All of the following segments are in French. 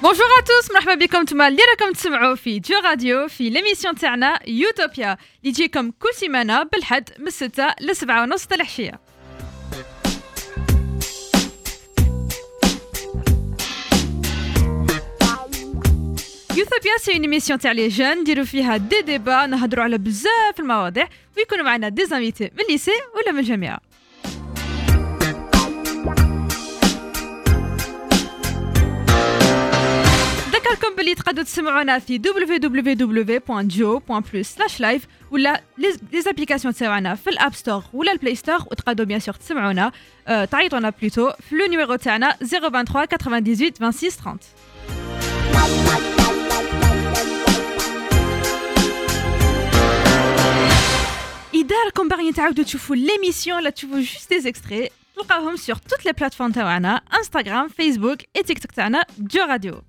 Bonjour à tous, مرحبا بكم نتوما اللي راكم تسمعوا في جو راديو في ليميسيون تاعنا يوتوبيا اللي تجيكم كل سيمانه بالحد من 6 ل 7 ونص تاع العشيه يوثوبيا سي اون ايميسيون تاع لي جون نديرو فيها دي ديبا نهضروا على بزاف المواضيع ويكونوا معنا دي زانفيتي من الليسي ولا من الجامعة نذكركم باللي تقدروا تسمعونا في www.jo.plus/live ولا لي زابليكاسيون تاعنا في الاب ستور ولا البلاي ستور وتقدروا بيان سور تسمعونا آه، تعيطونا بلوتو في لو نيميرو تاعنا 023 98 26 30 اذا راكم باغيين تعاودوا تشوفوا ليميسيون لا تشوفوا جوست دي اكستري تلقاوهم سور توت لي بلاتفورم تاعنا انستغرام فيسبوك اي تيك توك تاعنا جو راديو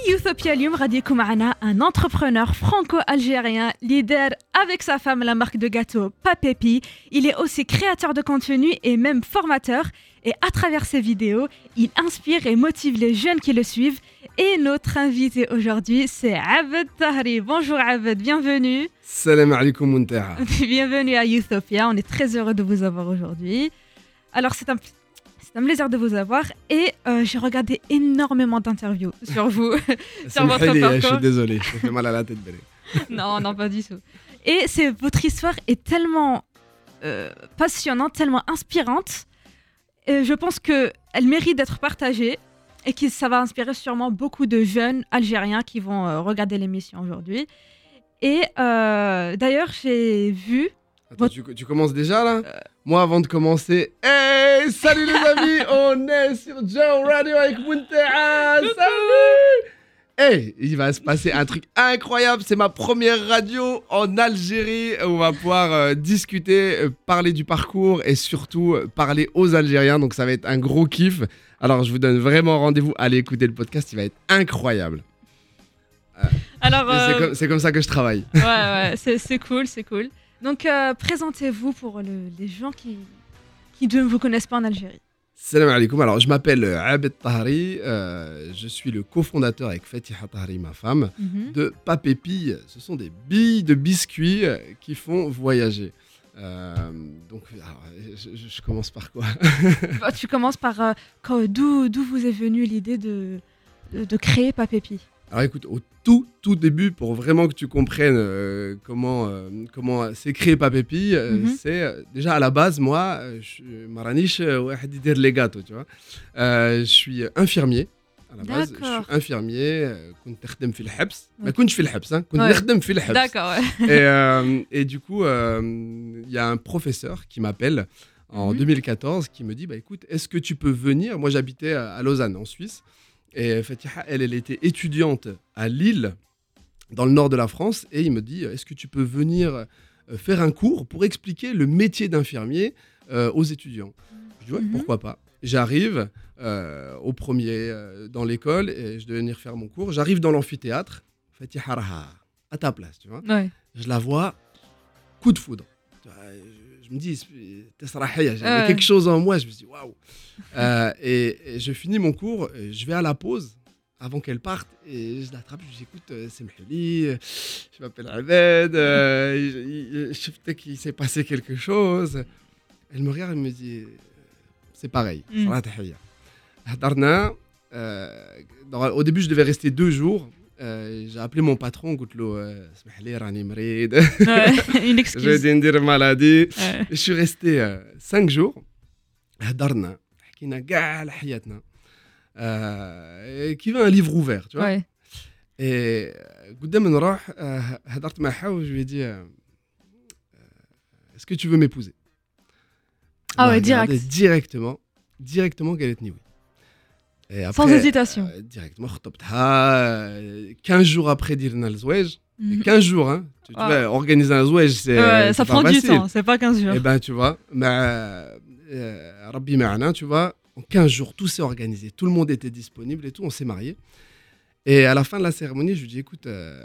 في يوثوبيا اليوم غادي يكون معنا ان entrepreneur franco-algérien leader avec sa femme la marque de gâteau Papépi. Il est aussi créateur de contenu et même formateur. Et à travers ses vidéos, il inspire et motive les jeunes qui le suivent. Et notre invité aujourd'hui, c'est Abed Tahri. Bonjour Abed, bienvenue. Salam alaikum Muntaha. bienvenue à Youthopia. On est très heureux de vous avoir aujourd'hui. Alors, c'est un, c'est un plaisir de vous avoir. Et euh, j'ai regardé énormément d'interviews sur vous, sur votre Samahli, Je parcours. suis désolé, je me fais mal à la tête. Bélé. non, non, pas du tout. Et c'est votre histoire est tellement euh, passionnante, tellement inspirante. Et je pense que elle mérite d'être partagée et que ça va inspirer sûrement beaucoup de jeunes Algériens qui vont euh, regarder l'émission aujourd'hui. Et euh, d'ailleurs, j'ai vu. Attends, tu, tu commences déjà là Moi, avant de commencer, hey, salut les amis, on est sur Joe Radio avec Muntaha. Salut Hey, il va se passer un truc incroyable. C'est ma première radio en Algérie. On va pouvoir euh, discuter, euh, parler du parcours et surtout euh, parler aux Algériens. Donc ça va être un gros kiff. Alors je vous donne vraiment rendez-vous. Allez écouter le podcast, il va être incroyable. Alors, c'est euh, comme- ça que je travaille. ouais, ouais, c'est cool, c'est cool. Donc, euh, présentez-vous pour le- les gens qui, qui ne vous connaissent pas en Algérie. Salam alaikum. Alors, je m'appelle euh, Abed Tahri. euh, je suis le cofondateur avec Fatiha Tahri, ma femme, Mhm. de Papépilles. Ce sont des billes de biscuits euh, qui font voyager. Euh, donc, alors, je, commence par quoi? Bah, tu commences par euh, quand- d'où d'où vous est venue l'idée de, de, de créer Papépi. Alors écoute, au tout, tout début, pour vraiment que tu comprennes euh, comment, euh, comment s'est créé Papépi, euh, mhm. c'est euh, déjà à la base, moi, Maranish, les gâteaux, tu vois. je suis infirmier. À la base, je suis infirmier, je suis dans je suis dans le D'accord, et, du coup, il y a un professeur qui m'appelle en mhm. 2014 qui me dit, bah écoute, est-ce que tu peux venir? Moi, j'habitais à Lausanne, en Suisse. Et Fatiha, elle, elle était étudiante à Lille, dans le nord de la France. Et il me dit est-ce que tu peux venir euh, faire un cours pour expliquer le métier d'infirmier euh, aux étudiants? Je dis ouais, Mhm. pourquoi pas. J'arrive euh, au premier euh, dans l'école et je devais venir faire mon cours. J'arrive dans l'amphithéâtre. Fatiha, à ta place, tu vois Ouais. je la vois, coup de foudre. Je, me dis, j'avais quelque chose en moi, je me dis, waouh. Euh, et, et je finis mon cours, et je vais à la pause avant qu'elle parte, et je l'attrape, je lui dis, écoute, euh, c'est Mhali, euh, je m'appelle Abed, je- peut-être qu'il s'est passé quelque chose. Elle me regarde, elle me dit, c'est pareil, Mm. Au début, je devais rester deux jours. Euh, j'ai appelé mon patron, euh, une excuse. je viens de dire maladie. Ouais. Je suis resté euh, cinq jours. Darna, euh, qui veut un livre ouvert, tu vois. Ouais. Et euh, je lui ai dit, est-ce que tu veux m'épouser Ah ouais, direct. Directement, directement qu'elle est oui. Sans hésitation. Euh, directement, 15 ah, jours après Dirna le Zouège, 15 mhm. jours, hein, tu, ah. vois, organiser un Zouège, c'est. Euh, ça prend du temps, c'est pas 15 jours. Et ben, tu vois, bah, euh, Rabbi Ma'ana, tu vois, en 15 jours, tout s'est organisé, tout le monde était disponible et tout, on s'est mariés. Et à la fin de la cérémonie, je lui dis écoute, euh,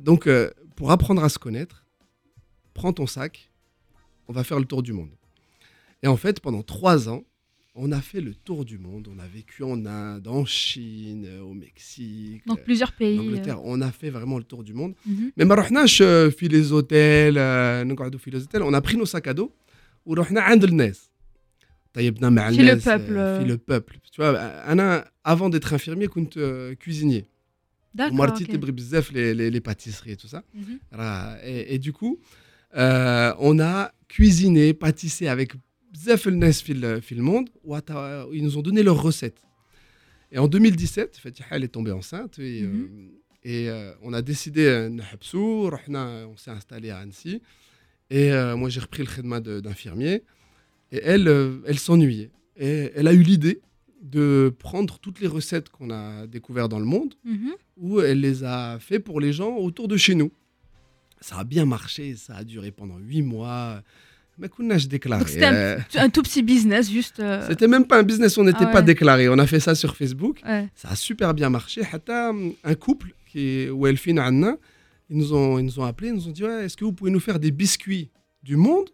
donc euh, pour apprendre à se connaître, prends ton sac, on va faire le tour du monde. Et en fait, pendant trois ans, on a fait le tour du monde. On a vécu en Inde, en Chine, euh, au Mexique, Dans euh, plusieurs en pays. Angleterre. On a fait vraiment le tour du monde. Mhm. Mais ما رحناش euh, في les hôtels euh, نقعدوا في les hôtels. On a pris nos sacs à dos ورحنا عند الناس. طيبنا مع في le الناس peuple. euh, في le peuple. Tu vois, أنا avant d'être infirmier كنت euh, cuisinier. D'accord. ومرتي ok. تبغي بزاف les, les, les pâtisseries et tout ça. Mhm. راه- Et, et du coup, euh, on a cuisiné, pâtissé avec bzaf الناس في ال- في le monde. وعطا- Ils nous ont donné leurs recettes. Et en 2017, Fatiha elle est tombée enceinte et, euh, Mhm. et euh, on a décidé euh, نحبسو, رحنا- on s'est installé à Annecy. Et euh, moi j'ai repris le khidma de- d'infirmier. Et elle, euh, elle s'ennuyait. Et elle a eu l'idée de prendre toutes les recettes qu'on a découvertes dans le monde Mhm. où elle les a fait pour les gens autour de chez nous. Ça a bien marché, ça a duré pendant huit mois. Mais كناش déclaré. Donc c'était un, Euh, un tout petit business, juste. euh, C'était même pas un business, on n'était Ah pas ouais. déclaré. On a fait ça sur Facebook. ouais. Ça a super bien marché. حتى un couple qui est Welfin Anna, ils nous ont ils nous ont appelé, ils nous ont dit ouais, est-ce que vous pouvez nous faire des biscuits du monde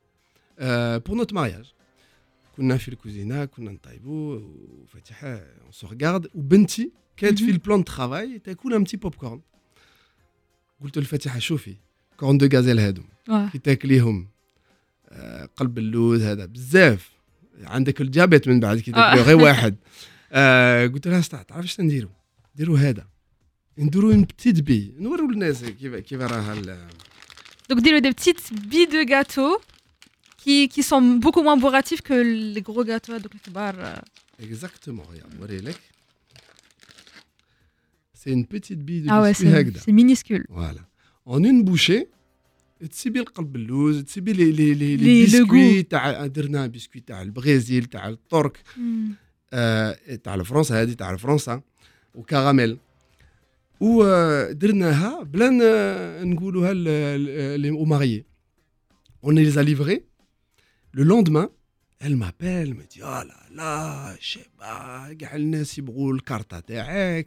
euh, pour notre mariage كنا في الكوزينه كنا نطيبوا وفتحة on se regarde وبنتي كانت في Mhm. البلان دو ترافاي تاكل un petit popcorn قلت لفتحة شوفي كورن دو غازيل هادو Ouais. كي تاكليهم آه، قلب اللوز هذا بزاف. عندك الجابت من بعد كي آه. غير واحد. آه، قلت لها استا تعرف اش نديرو؟ نديرو هذا. نديرو اون بتيت بي نوريو للناس كيف كيف راها ال- Donc dis-le des petites billes de gâteau qui, qui sont beaucoup moins bourratifs que les gros gâteaux. Donc les كبار, euh, اكزاكتومون ريال نوري لك سي اون بيتيت بي دو ouais, c'est هكذا c'est minuscule. فوالا اون اون بوشي تسيبي القلب اللوز تسيبي لي لي لي, لي- لي لو بيسكوي تاع درنا بيسكوي تاع البرازيل تاع الترك. آه، تاع فرنسا هذه تاع فرنسا وكراميل ودرناها بلا ن- نقولوها لي ماريي les a livrés. Le lendemain elle m'appelle me dit oh là là شيبا كاع الناس يبغوا الكارطه تاعك.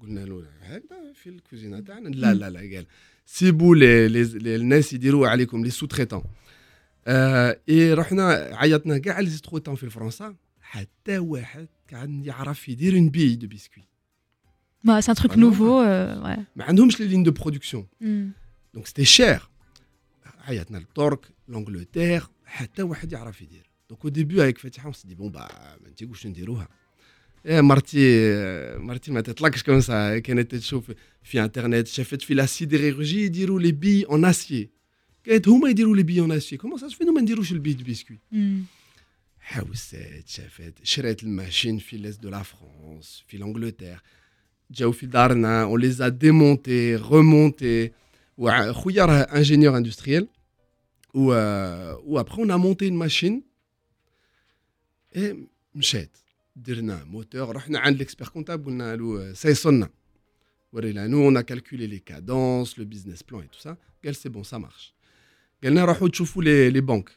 قلنا له هكذا في الكوزينة تاعنا لا لا لا قال سيبوا لي لي الناس يديروا عليكم لي سو تريتون آه اي رحنا عيطنا كاع لي سو تريتون في فرنسا حتى واحد كان يعرف يدير اون بي دو بيسكوي non. nouveau. euh, ouais. ما عندهمش لي لين دو برودكسيون. دونك سيتي شير عيطنا للترك لونجلتير حتى واحد يعرف يدير دونك أو ديبي هيك فاتحه ونسي بون با ما واش نديروها إيه مرتي مرتي ما تطلقش كون سا كانت تشوف في انترنت شافت في لا سيديرولوجي يديروا لي بي اون اسيي قالت هما يديروا لي بي اون اسيي كومون سا فينا ما نديروش البي دو بيسكوي Hmm. حوست شافت شريت الماشين في ليست دو لا فرانس في لانجلتير جاو في دارنا اون ليز ا ديمونتي ريمونتي وخويا راه انجينيور اندستريال و و ابخي اون ا مونتي اون ماشين اي مشات درنا موتور رحنا عند ليكسبير كونتاب قلنا له سيصلنا ورينا نو اون ا كالكولي لي كادونس لو بيزنس بلان اي تو سا قال سي بون سا مارش قالنا روحوا تشوفوا لي لي بنك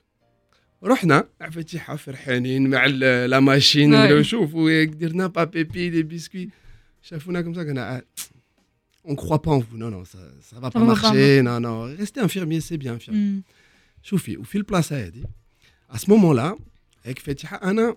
رحنا فاتحه فرحانين مع ال- لا ماشين Ouais. ولاو شوفوا درنا با بيبي دي بيسكوي شافونا كم سا قلنا on croit pas en vous non non ça ça va pas va pas marcher non non restez infirmier c'est bien infirmier Hmm. شوفي وفي البلاصه هذه à ce moment là هيك فاتحه انا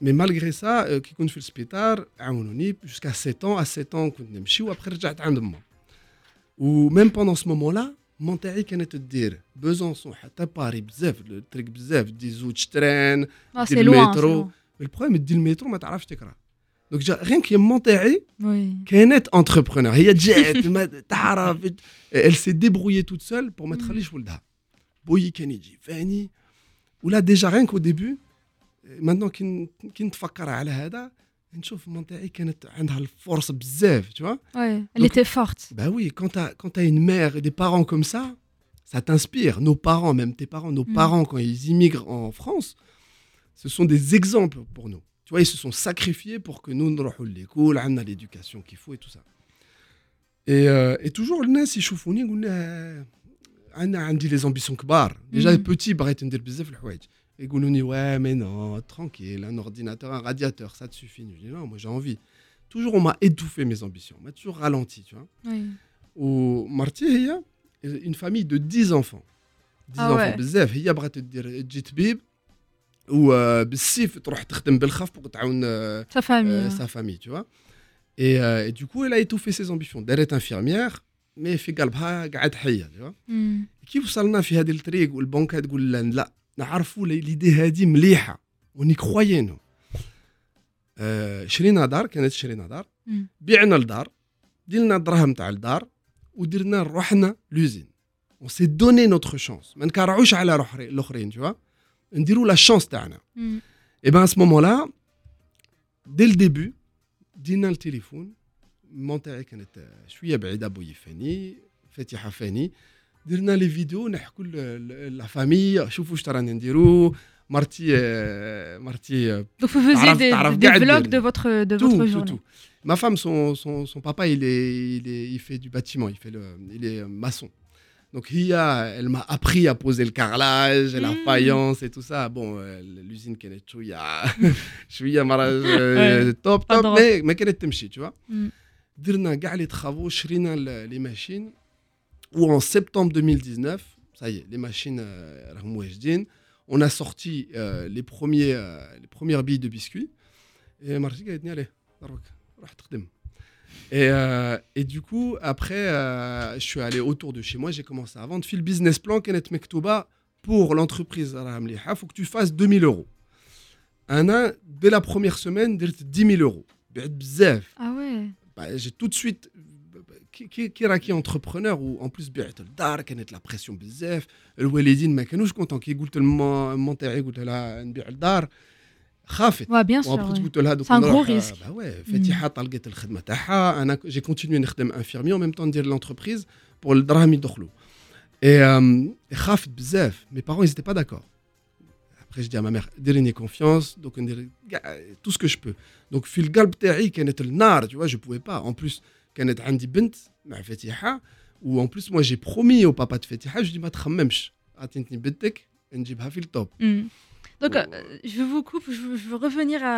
Mais malgré ça, euh, qui compte fait le spétard, jusqu'à 7 ans, à 7 ans, ou après, j'ai un de Ou même pendant ce moment-là, mon taille qui était de dire Besançon, à Paris, bzef, le truc bzef, des outils de train, ah, des métro. Mais le problème, c'est le métro, tu ne pas Donc, rien qui est mon taille, qui est entrepreneur. Elle s'est débrouillée toute seule pour mettre les choux là. Boyi Keniji, Fanny. Ou là, déjà, rien qu'au début, مانتون كي ن- كي نتفكر على هذا نشوف مونتاعي كانت عندها الفرص بزاف tu vois Ouais. Elle Donc- était forte. Bah oui, quand t'as quand t'as une mère et des parents comme ça, ça t'inspire. Nos parents, même tes parents, nos Mm. parents, quand ils immigrent en France, ce sont des exemples pour nous. Tu vois, ils se sont sacrifiés pour que nous, nous ayons l'école, on a l'éducation qu'il faut et tout ça. Et, euh, et toujours, le nas, يشوفوني يقول لنا انا عندي les ambitions كبار. Déjà Mm. petit, بغيت ندير بزاف الحوايج. et Goulouni, ouais, mais non, tranquille, un ordinateur, un radiateur, ça te suffit. Non, moi j'ai envie. Toujours, on m'a étouffé mes ambitions, on m'a toujours ralenti, tu vois. Oui. Au Marty, euh, une famille de 10 enfants. 10 ah enfants, bzef. Il y a brat de dire euh, Jitbib, ou euh, Bessif, tu t'khtem Belkhaf pour t'aoun sa famille. Sa famille, tu vois. Et, euh, et, du coup, elle a étouffé ses ambitions. Elle est infirmière, mais fait galbha, tu vois. Hmm. Qui vous salna fait le ou le banque, elle dit, là, نعرفوا لي- ليدي هذه مليحة وني كروينو آه شرينا دار كانت شرينا دار. بعنا الدار ديلنا الدراهم تاع الدار ودرنا روحنا لوزين. اون سي دوني نوتر شانس ما نكرعوش على روح الأخرين vois. نديروا لا شانس تاعنا. ben à ce moment-là, dès le début, دينا التليفون مونتاعي كانت آه، شوية بعيدة بوي فاني فاتحة فاني. درنا لي فيديو نحكوا لا فامي شوفوا واش راني نديرو مرتي آه، مرتي آه، Donc vous faisiez T'arraf- des, t'araf des قاعد vlogs دير- de votre, de tout, votre tout, journée. tout. Ma femme, son, son, son papa, il, est, il, est, il fait du bâtiment, il, fait le, il est euh, maçon. Donc, Hia, elle m'a appris à poser le carrelage, la Mm. faïence et tout ça. Bon, euh, l'usine qu'elle est chouïa, chouïa marage euh, Ouais, top, pas top, drôle. mais, mais qu'elle est temchi, tu vois. Mm. درنا كاع les travaux, شرينا ال- les machines. où en septembre 2019, ça y est, les machines euh, on a sorti euh, les, premiers, euh, les premières billes de biscuits. Et Marjik a dit, euh, et, du coup, après, je suis allé autour de chez moi, j'ai commencé à vendre. Fil le business plan, Kenneth Mektoba, pour l'entreprise il faut que tu fasses 2000 euros. Un an, dès la première semaine, 10 000 euros. Ah ouais bah, J'ai tout de suite كي كي كي راكي انتربرونور وان بليس بعت الدار كانت لا بريسيون بزاف الوالدين ما كانوش كونتون كي قلت لمون تاعي قلت لها نبيع الدار خافت Ouais, bien sûr. وابخي ouais. قلت لها دوك C'est un نروح- gros risque. bah ouais فاتحه طلقت الخدمه تاعها انا جي كونتينيو نخدم انفيرمي وميم طون ندير لونتربريز بور الدراهم يدخلوا اي euh, خافت بزاف مي بارون ils étaient pas d'accord après je dis à ma mère ديريني confiance donc ندير كاع tout ce que je peux donc في القلب تاعي كانت النار tu vois je pouvais pas en plus كانت عندي بنت مع فتيحه و en plus moi j'ai promis au papa de فتيحه je dis ما تخممش عطيتني بنتك نجيبها في التوب Hmm. Donc, Oh. euh, je vous coupe, je veux, je veux revenir à,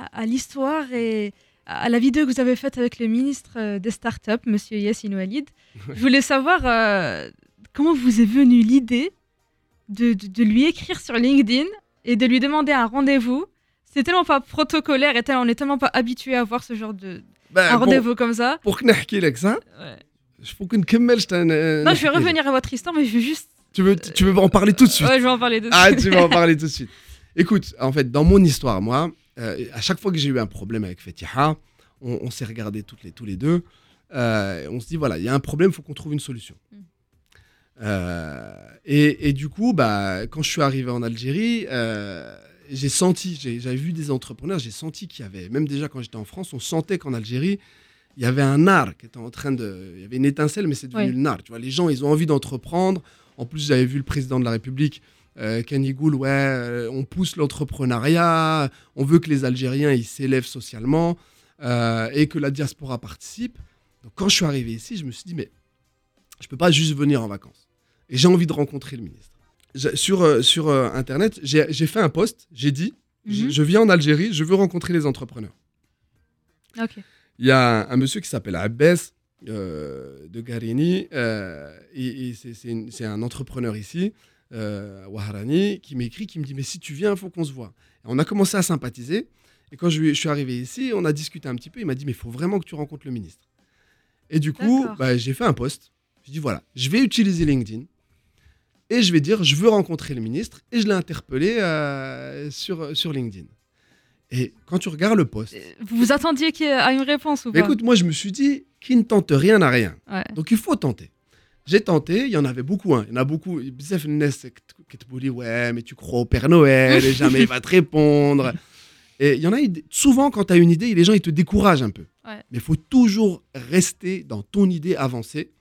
à- à l'histoire et à la vidéo que vous avez faite avec le ministre euh, des startups, Monsieur Yassine Oualid. Je voulais savoir euh, comment vous est venue l'idée de, de- de lui écrire sur LinkedIn et de lui demander un rendez-vous. c'est tellement pas protocolaire et on est tellement pas habitué à voir ce genre de ben, rendez-vous comme ça. Pour que nous ça, je faut euh, Non, je vais revenir à votre histoire, mais je veux juste. Tu veux, tu veux en parler tout de suite. Ouais, je vais en parler tout de ah, suite. Ah, tu veux en parler tout de suite. Écoute, en fait, dans mon histoire, moi, euh, à chaque fois que j'ai eu un problème avec Fetiha, on, s'est regardés toutes les, tous les deux. Euh, on se dit, voilà, il y a un problème, il faut qu'on trouve une solution. Mm. Et, et, du coup, bah, quand je suis arrivé en Algérie, j'ai senti, j'avais vu des entrepreneurs, j'ai senti qu'il y avait, même déjà quand j'étais en France, on sentait qu'en Algérie, il y avait un art qui était en train de. Il y avait une étincelle, mais c'est devenu Oui. le art. Tu vois, les gens, ils ont envie d'entreprendre. En plus, j'avais vu le président de la République, euh, Kenny Goul, ouais, euh, on pousse l'entrepreneuriat, on veut que les Algériens, ils s'élèvent socialement euh, et que la diaspora participe. Donc, quand je suis arrivé ici, je me suis dit, mais je peux pas juste venir en vacances. Et j'ai envie de rencontrer le ministre. Sur euh, sur euh, Internet, j'ai fait un post, j'ai dit, je- Mhm. je viens en Algérie, je veux rencontrer les entrepreneurs. Il y a un, un monsieur qui s'appelle Abbès euh, de Garini, euh, et, et c'est- un entrepreneur ici, euh, Waharani, qui m'écrit, qui me dit Mais si tu viens, il faut qu'on se voit. Et on a commencé à sympathiser. Et quand je, suis arrivé ici, on a discuté un petit peu. Il m'a dit Mais il faut vraiment que tu rencontres le ministre. Et du coup, bah, j'ai fait un post. Je dis voilà, je vais utiliser LinkedIn et je vais dire je veux rencontrer le ministre et je l'ai interpellé euh, sur, LinkedIn. Et quand tu regardes le poste. Euh, vous attendiez qu'il y ait une réponse ou pas Écoute, moi je me suis dit qui ne tente rien n'a rien. Donc il faut tenter. J'ai tenté, il y en avait beaucoup. Hein. Il y en a beaucoup. qui te dit Ouais, mais tu crois au Père Noël et jamais il va te répondre. Et il y en a souvent quand tu as une idée, les gens ils te découragent un peu. Ouais. Mais il faut toujours rester dans ton idée avancée.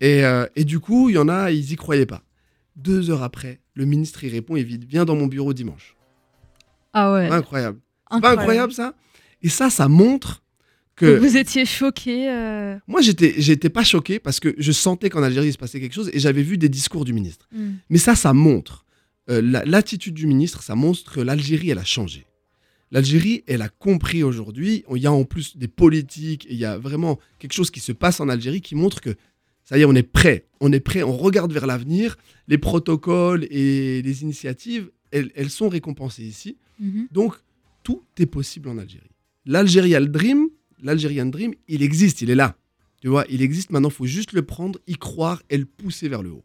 Et, euh, et du coup, il y en a, ils y croyaient pas. Deux heures après, le ministre il répond et vite, viens dans mon bureau dimanche. Ah ouais. Incroyable. C'est pas incroyable ça? Et ça, ça montre que. Vous étiez choqué. euh, Moi, j'étais, j'étais pas choqué parce que je sentais qu'en Algérie, il se passait quelque chose et j'avais vu des discours du ministre. hmm. Mais ça, ça montre. euh, la- l'attitude du ministre, ça montre que l'Algérie, elle a changé. L'Algérie, elle a compris aujourd'hui. Il y a en plus des politiques, il y a vraiment quelque chose qui se passe en Algérie qui montre que ça y est, on est prêt. On est prêt, on regarde vers l'avenir. Les protocoles et les initiatives, elles, elles sont récompensées ici. Mhm. Donc, tout est possible en Algérie. L'Algérie a le dream, l'Algérian dream, il existe, il est là. Tu vois, il existe maintenant, il faut juste le prendre, y croire et le pousser vers le haut.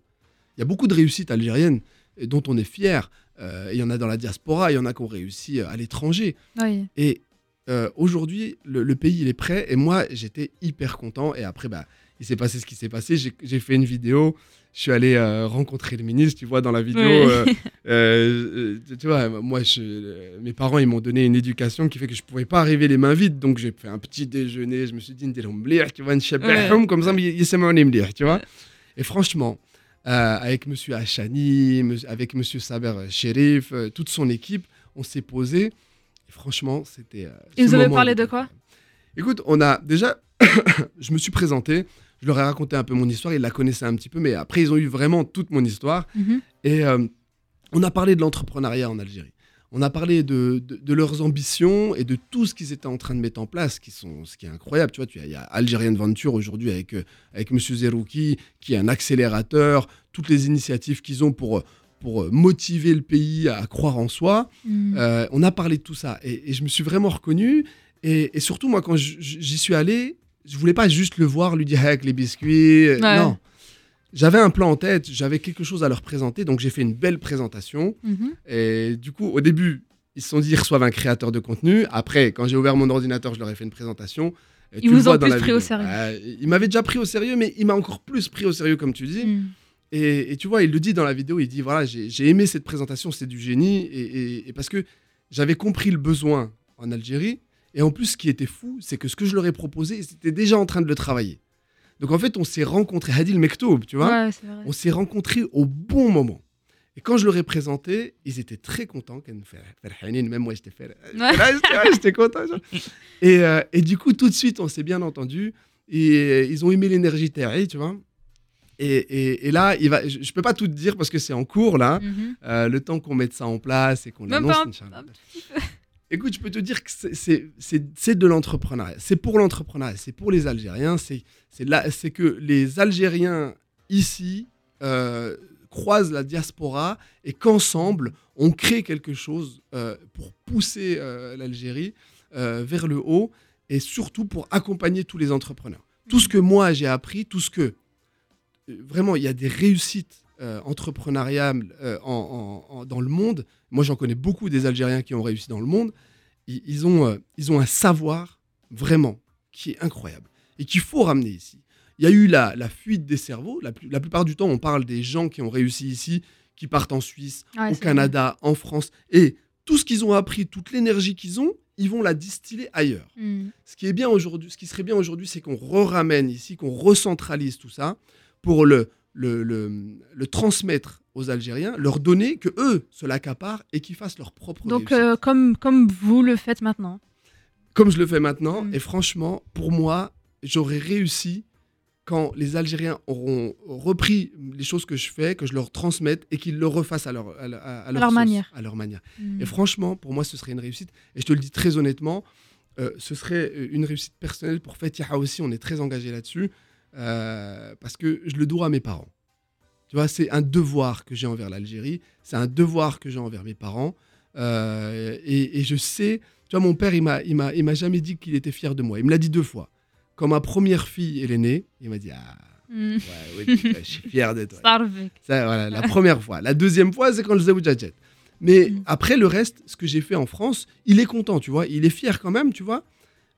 Il y a beaucoup de réussites algériennes euh, dont on est fier. Euh, il y en a dans la diaspora, il y en a qui ont réussi euh, à l'étranger. Oui. Et euh, aujourd'hui, le, le pays, il est prêt. Et moi, j'étais hyper content. Et après, bah, il s'est passé ce qui s'est passé. J'ai fait une vidéo, je suis allé euh, rencontrer le ministre, tu vois, dans la vidéo. Euh, euh, tu vois, moi, mes parents, ils m'ont donné une éducation qui fait que je ne pouvais pas arriver les mains vides. Donc, j'ai fait un petit déjeuner, je me suis dit, tu vois, une comme ça, mais tu vois. Et franchement, avec monsieur Achani, avec monsieur Saber Sherif, toute son équipe, on s'est posé. Franchement, c'était. Et vous avez parlé de quoi? Écoute, on a déjà, je me suis présenté, je leur ai raconté un peu mon histoire, ils la connaissaient un petit peu, mais après, ils ont eu vraiment toute mon histoire. Mhm. Et euh, on a parlé de l'entrepreneuriat en Algérie. On a parlé de, de- de leurs ambitions et de tout ce qu'ils étaient en train de mettre en place, qui sont, ce qui est incroyable. Tu vois, tu il y a Algerian Venture aujourd'hui avec, euh, avec M. Zerouki, qui est un accélérateur, toutes les initiatives qu'ils ont pour, pour euh, motiver le pays à croire en soi. Euh, on a parlé de tout ça et, et je me suis vraiment reconnu. Et, et surtout, moi, quand j'y suis allé, je voulais pas juste le voir, lui dire avec les biscuits. euh, Ouais. Non. J'avais un plan en tête, j'avais quelque chose à leur présenter, donc j'ai fait une belle présentation. Mhm. Et du coup, au début, ils se sont dit ils reçoivent un créateur de contenu. Après, quand j'ai ouvert mon ordinateur, je leur ai fait une présentation. Ils vous ont plus pris au sérieux. Ouais, il m'avait déjà pris au sérieux, mais il m'a encore plus pris au sérieux, comme tu dis. Hmm. Et, et tu vois, il le dit dans la vidéo, il dit voilà, j'ai aimé cette présentation, c'est du génie. Et, et- et parce que j'avais compris le besoin en Algérie. Et en plus, ce qui était fou, c'est que ce que je leur ai proposé, c'était déjà en train de le travailler. Donc en fait, on s'est rencontrés, Hadil Mektoub, tu vois, on s'est rencontrés au bon moment. Et quand je leur ai présenté, ils étaient très contents. Même moi, j'étais j'étais content. Euh, et, du coup, tout de suite, on s'est bien entendu. Et euh, ils ont aimé l'énergie terre, tu vois. Et, là, je ne peux pas tout te dire parce que c'est en cours, là. Euh, le temps qu'on mette ça en place et qu'on l'annonce. Écoute, je peux te dire que c'est- de l'entrepreneuriat. C'est pour l'entrepreneuriat. C'est pour les Algériens. C'est que les Algériens ici euh, croisent la diaspora et qu'ensemble, on crée quelque chose euh, pour pousser euh, l'Algérie vers le haut et surtout pour accompagner tous les entrepreneurs. Tout ce que moi j'ai appris, tout ce que vraiment il y a des réussites entrepreneuriales en- en- en- dans le monde. Moi j'en connais beaucoup des Algériens qui ont réussi dans le monde. Ils, ils ont, euh, ils ont un savoir vraiment qui est incroyable et qu'il faut ramener ici. Il y a eu la, la fuite des cerveaux. La, plupart du temps, on parle des gens qui ont réussi ici, qui partent en Suisse, Ouais, au Canada, en France. Et tout ce qu'ils ont appris, toute l'énergie qu'ils ont, ils vont la distiller ailleurs. Hmm. Ce qui est bien aujourd'hui, ce qui serait bien aujourd'hui, c'est qu'on re-ramène ici, qu'on recentralise tout ça pour le, le, le, le transmettre aux Algériens, leur donner que eux se l'accaparent et qu'ils fassent leur propre Donc, euh, comme, comme vous le faites maintenant. Comme je le fais maintenant, Mm. et franchement, pour moi, j'aurais réussi quand les Algériens auront repris les choses que je fais, que je leur transmette et qu'ils le refassent à leur, à, leur- à leur leur sauce, manière. À leur manière. Hmm. Et franchement, pour moi, ce serait une réussite. Et je te le dis très honnêtement, euh, ce serait une réussite personnelle pour Fatiha aussi. On est très engagé là-dessus euh, parce que je le dois à mes parents. Tu vois, c'est un devoir que j'ai envers l'Algérie, c'est un devoir que j'ai envers mes parents. Euh, et, et je sais, tu vois, mon père, il m'a, il m'a, il m'a jamais dit qu'il était fier de moi. Il me l'a dit deux fois. Quand ma première fille, elle est née, il m'a dit Ah, Hmm. Ouais, oui, je suis fier de toi. Ça, voilà, la première fois. La deuxième fois, c'est quand le Zawoudjadjet. Mais Mm. après, le reste, ce que j'ai fait en France, il est content, tu vois. Il est fier quand même, tu vois.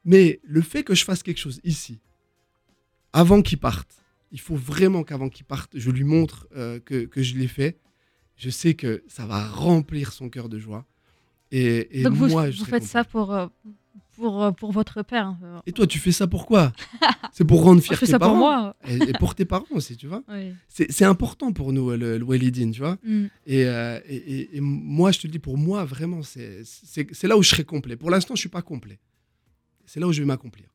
Mais le fait que je fasse quelque chose ici, avant qu'il parte, il faut vraiment qu'avant qu'il parte, je lui montre euh, que, que je l'ai fait. Je sais que ça va remplir son cœur de joie. Et, et Donc vous, moi, je vous faites content. ça pour, euh, pour, euh, pour votre père. hein. Et toi, tu fais ça pourquoi C'est pour rendre fier je fais tes ça pour parents. moi. Et, et pour tes parents aussi, tu vois. Oui. C'est important pour nous, le, le Walidine, tu vois. Hmm. Et, euh, et- moi, je te le dis, pour moi, vraiment, c'est là où je serai complet. Pour l'instant, je suis pas complet. C'est là où je vais m'accomplir.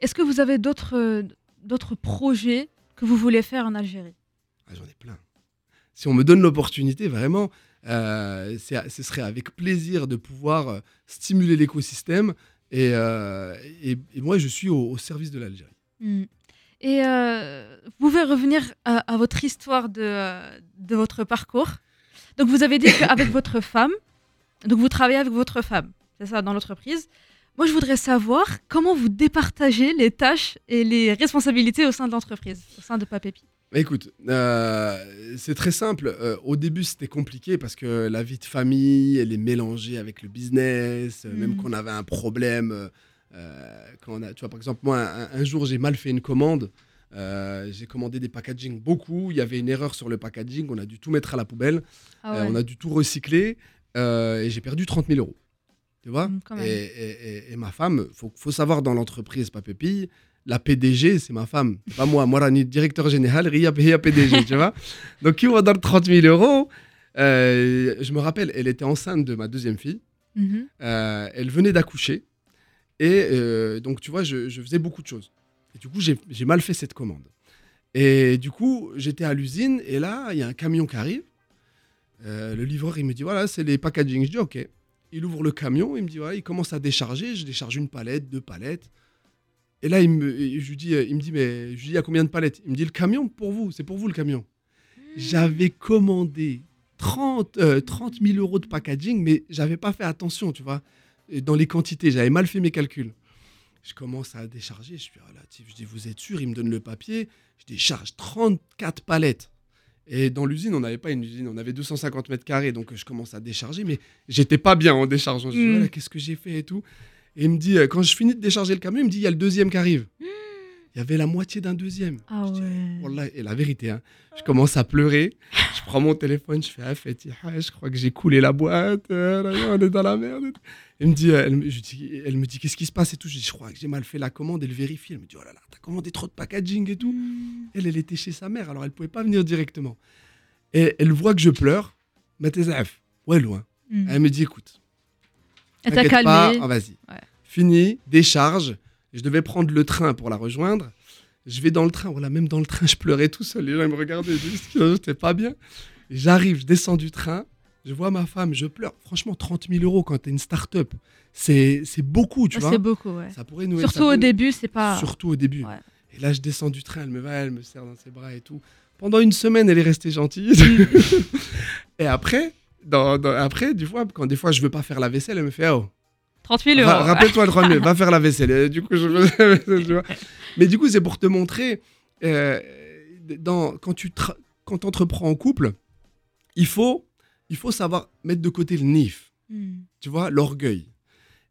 Est-ce que vous avez d'autres d'autres projets que vous voulez faire en Algérie Ah, J'en ai plein. Si on me donne l'opportunité, vraiment, euh, ce serait avec plaisir de pouvoir euh, stimuler l'écosystème. Et, euh, et- et moi, je suis au, au service de l'Algérie. Hmm. Et euh, vous pouvez revenir à, à votre histoire de, de votre parcours. Donc vous avez dit qu'avec votre femme, donc vous travaillez avec votre femme, c'est ça, dans l'entreprise. Moi, je voudrais savoir comment vous départagez les tâches et les responsabilités au sein de l'entreprise, au sein de Papépi. Bah, écoute, euh, c'est très simple. Euh, au début, c'était compliqué parce que la vie de famille, elle est mélangée avec le business. euh, Même Mm. qu'on avait un problème, euh, quand on a, tu vois, par exemple, moi, un, un jour, j'ai mal fait une commande. J'ai commandé des packaging beaucoup. Il y avait une erreur sur le packaging. On a dû tout mettre à la poubelle. Ah on a dû tout recycler. et j'ai perdu 30 000 euros. Tu vois Mm, et, et- et- et ma femme, il faut, faut savoir dans l'entreprise Papépille, la PDG, c'est ma femme. Pas moi. Moi, Rani, directeur général, Ria, PDG, tu vois Donc, qui va donner 30 000 euros Euh, Je me rappelle, elle était enceinte de ma deuxième fille. Mhm. Euh, elle venait d'accoucher. Et euh, donc, tu vois, je, je faisais beaucoup de choses. Et du coup, j'ai mal fait cette commande. Et du coup, j'étais à l'usine. Et là, il y a un camion qui arrive. Le livreur, il me dit voilà, c'est les packaging. Je dis ok. Il ouvre le camion. Il me dit voilà, il commence à décharger. Je décharge une palette, deux palettes. Et là, il me, je lui dis, il me dit mais je lui dis il y a combien de palettes? Il me dit le camion pour vous, c'est pour vous le camion. J'avais commandé 30, euh, 30 000 euros de packaging, mais j'avais pas fait attention, tu vois, dans les quantités. J'avais mal fait mes calculs. Je commence à décharger. Je suis relatif. Je dis, vous êtes sûr? Il me donne le papier. Je décharge 34 palettes. Et dans l'usine, on n'avait pas une usine, on avait 250 mètres carrés. Donc je commence à décharger, mais j'étais pas bien en déchargeant. Je dis, Mm. voilà, qu'est-ce que j'ai fait et tout. Et il me dit, euh, quand je finis de décharger le camion, il me dit, il y a le deuxième qui arrive. Il y avait la moitié d'un deuxième. Ah Je dis, ouais. Et la vérité, hein, je commence à pleurer. Je prends mon téléphone, je fais ah, Fatiha, je crois que j'ai coulé la boîte. euh, on est dans la merde. Elle me dit, elle, me- je dis- elle me dit qu'est-ce qui se passe et tout? Je dis, je crois que j'ai mal fait la commande. Elle vérifie. Elle me dit, oh là là, t'as commandé trop de packaging et tout. Hmm. Elle, elle était chez sa mère, alors elle pouvait pas venir directement. Et elle voit que je pleure. Mais t'es zaf. Ouais, loin. Hmm. Elle me dit, écoute, t'inquiète pas, ah, vas-y. Ouais. Fini, décharge. Je devais prendre le train pour la rejoindre. Je vais dans le train. Voilà, même dans le train, je pleurais tout seul. Les gens ils me regardaient, j'étais pas bien. J'arrive, je descends du train. Je vois ma femme, je pleure. Franchement, 30 000 euros quand t'es une start-up, c'est c'est beaucoup, tu Ouais, vois. c'est beaucoup, ouais. Ça pourrait nous Surtout au début, c'est pas. Surtout au début. Ouais. Et là, je descends du train, elle me va, elle me serre dans ses bras et tout. Pendant une semaine, elle est restée gentille. et après, dans, dans- après, du fois, quand des fois je veux pas faire la vaisselle, elle me fait oh, 30 000 euros. Ra- Rappelle-toi le 30 000, va faire la vaisselle. Et du coup, je. Mais du coup, c'est pour te montrer, euh, dans, quand tu tra- quand entreprends en couple, il faut, il faut savoir mettre de côté le nif, Hmm. tu vois, l'orgueil.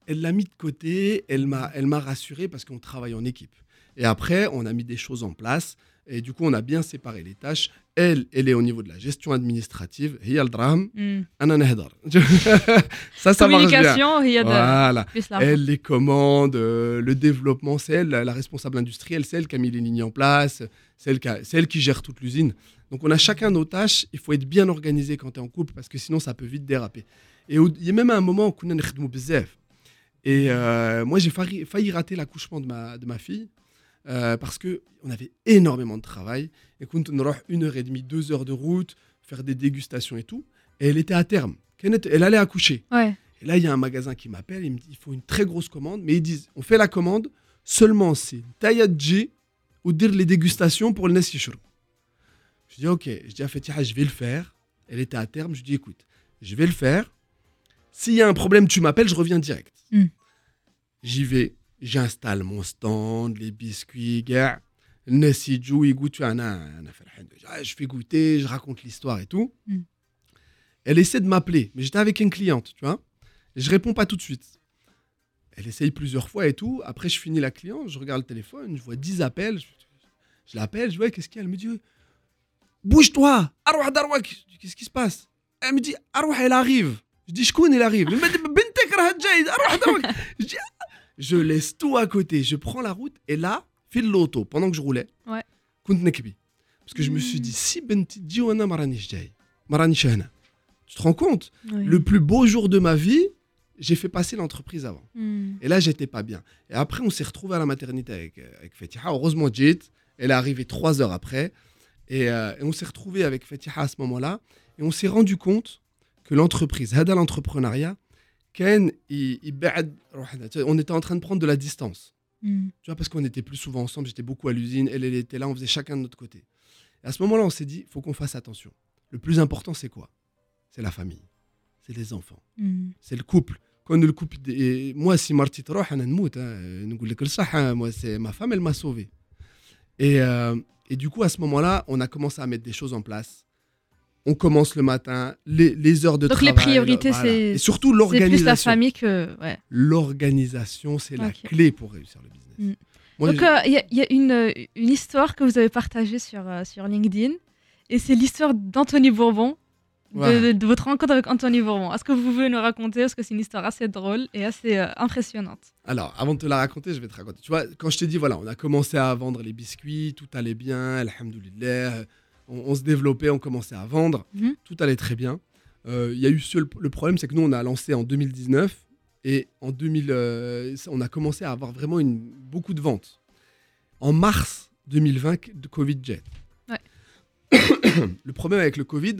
Elle l'a mis de côté, elle m'a, elle m'a rassuré parce qu'on travaille en équipe. Et après, on a mis des choses en place. Et du coup, on a bien séparé les tâches. Elle, elle est au niveau de la gestion administrative. Il y a le drame. ça, ça marche bien. Y a de... voilà. Elle, les commandes, euh, le développement, c'est elle, la responsable industrielle, c'est elle qui a mis les lignes en place, c'est elle qui, gère toute l'usine. Donc, on a chacun nos tâches. Il faut être bien organisé quand tu es en couple parce que sinon, ça peut vite déraper. Et il y a même un moment où on a Et euh, moi, j'ai failli, failli rater l'accouchement de ma, de ma fille euh, parce qu'on avait énormément de travail. Et quand on aura une heure et demie, deux heures de route, faire des dégustations et tout, et elle était à terme. Elle allait accoucher. Ouais. Et là, il y a un magasin qui m'appelle, il me dit il faut une très grosse commande, mais ils disent on fait la commande seulement c'est Tayadji ou dire les dégustations pour le Nessi Je dis ok, je dis à Fatiha, je vais le faire. Elle était à terme, je dis écoute, je vais le faire. S'il y a un problème, tu m'appelles, je reviens direct. Hmm. J'y vais, j'installe mon stand, les biscuits, gars. Nessidjou, il goûte, je fais goûter, je raconte l'histoire et tout. Mm. Elle essaie de m'appeler, mais j'étais avec une cliente, tu vois. Et je réponds pas tout de suite. Elle essaye plusieurs fois et tout. Après, je finis la cliente, je regarde le téléphone, je vois 10 appels. Je, l'appelle, je vois, qu'est-ce qu'il me dit, bouge-toi, Arouh Darouak. Qu'est-ce qui se passe? Elle me dit, Arouh, elle arrive. Je dis, je elle arrive. Je dis, je laisse tout à côté, je prends la route et là, fil l'auto pendant que je roulais. Ouais. Parce que je me suis dit si benti diwana marani jday. Tu te rends compte? Le plus beau jour de ma vie, j'ai fait passer l'entreprise avant. Hmm. Et là, j'étais pas bien. Et après, on s'est retrouvé à la maternité avec, euh, avec Fatiha. Heureusement, Jit, elle est arrivée trois heures après. Et, euh, on s'est retrouvé avec Fatiha à ce moment-là. Et on s'est rendu compte que l'entreprise, Hada l'entrepreneuriat, Ken, il, oh, on était en train de prendre de la distance. Hmm. Tu vois, parce qu'on était plus souvent ensemble, j'étais beaucoup à l'usine, elle, elle était là, on faisait chacun de notre côté. Et à ce moment-là, on s'est dit, faut qu'on fasse attention. Le plus important, c'est quoi? C'est la famille, c'est les enfants, hmm. c'est le couple. Quand le couple, moi, si Marty hein. hein. moi, c'est ma femme, elle m'a sauvé. Et, euh, et du coup, à ce moment-là, on a commencé à mettre des choses en place. On commence le matin, les, les heures de Donc, les travail. priorités, voilà. c'est- Et surtout C'est plus la l'organisation. famille que. Ouais. L'organisation, c'est la clé pour réussir le business. Mm. Moi, Donc, euh, il y a, il y a une, une histoire que vous avez partagée sur, euh, sur LinkedIn. Et c'est l'histoire d'Anthony Bourbon, de, Ouais. de- de votre rencontre avec Anthony Bourbon. Est-ce que vous pouvez nous raconter Parce que c'est une histoire assez drôle et assez euh, impressionnante. Alors, avant de te la raconter, je vais te raconter. Tu vois, quand je t'ai dit, voilà, on a commencé à vendre les biscuits, tout allait bien, alhamdoulilah, on, se développait, on commençait à vendre, mhm. tout allait très bien. Euh, il y a eu le problème, c'est que nous, on a lancé en 2019 et en 2000, euh, on a commencé à avoir vraiment beaucoup de ventes. En mars 2020, de Covid jet. Le problème avec le Covid,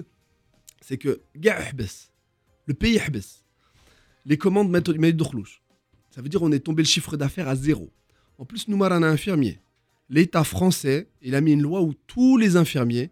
c'est que le pays les commandes mettent de rouge. Ça veut dire on est tombé le chiffre d'affaires à zéro. En plus, nous, on a un infirmier. L'État français, il a mis une loi où tous les infirmiers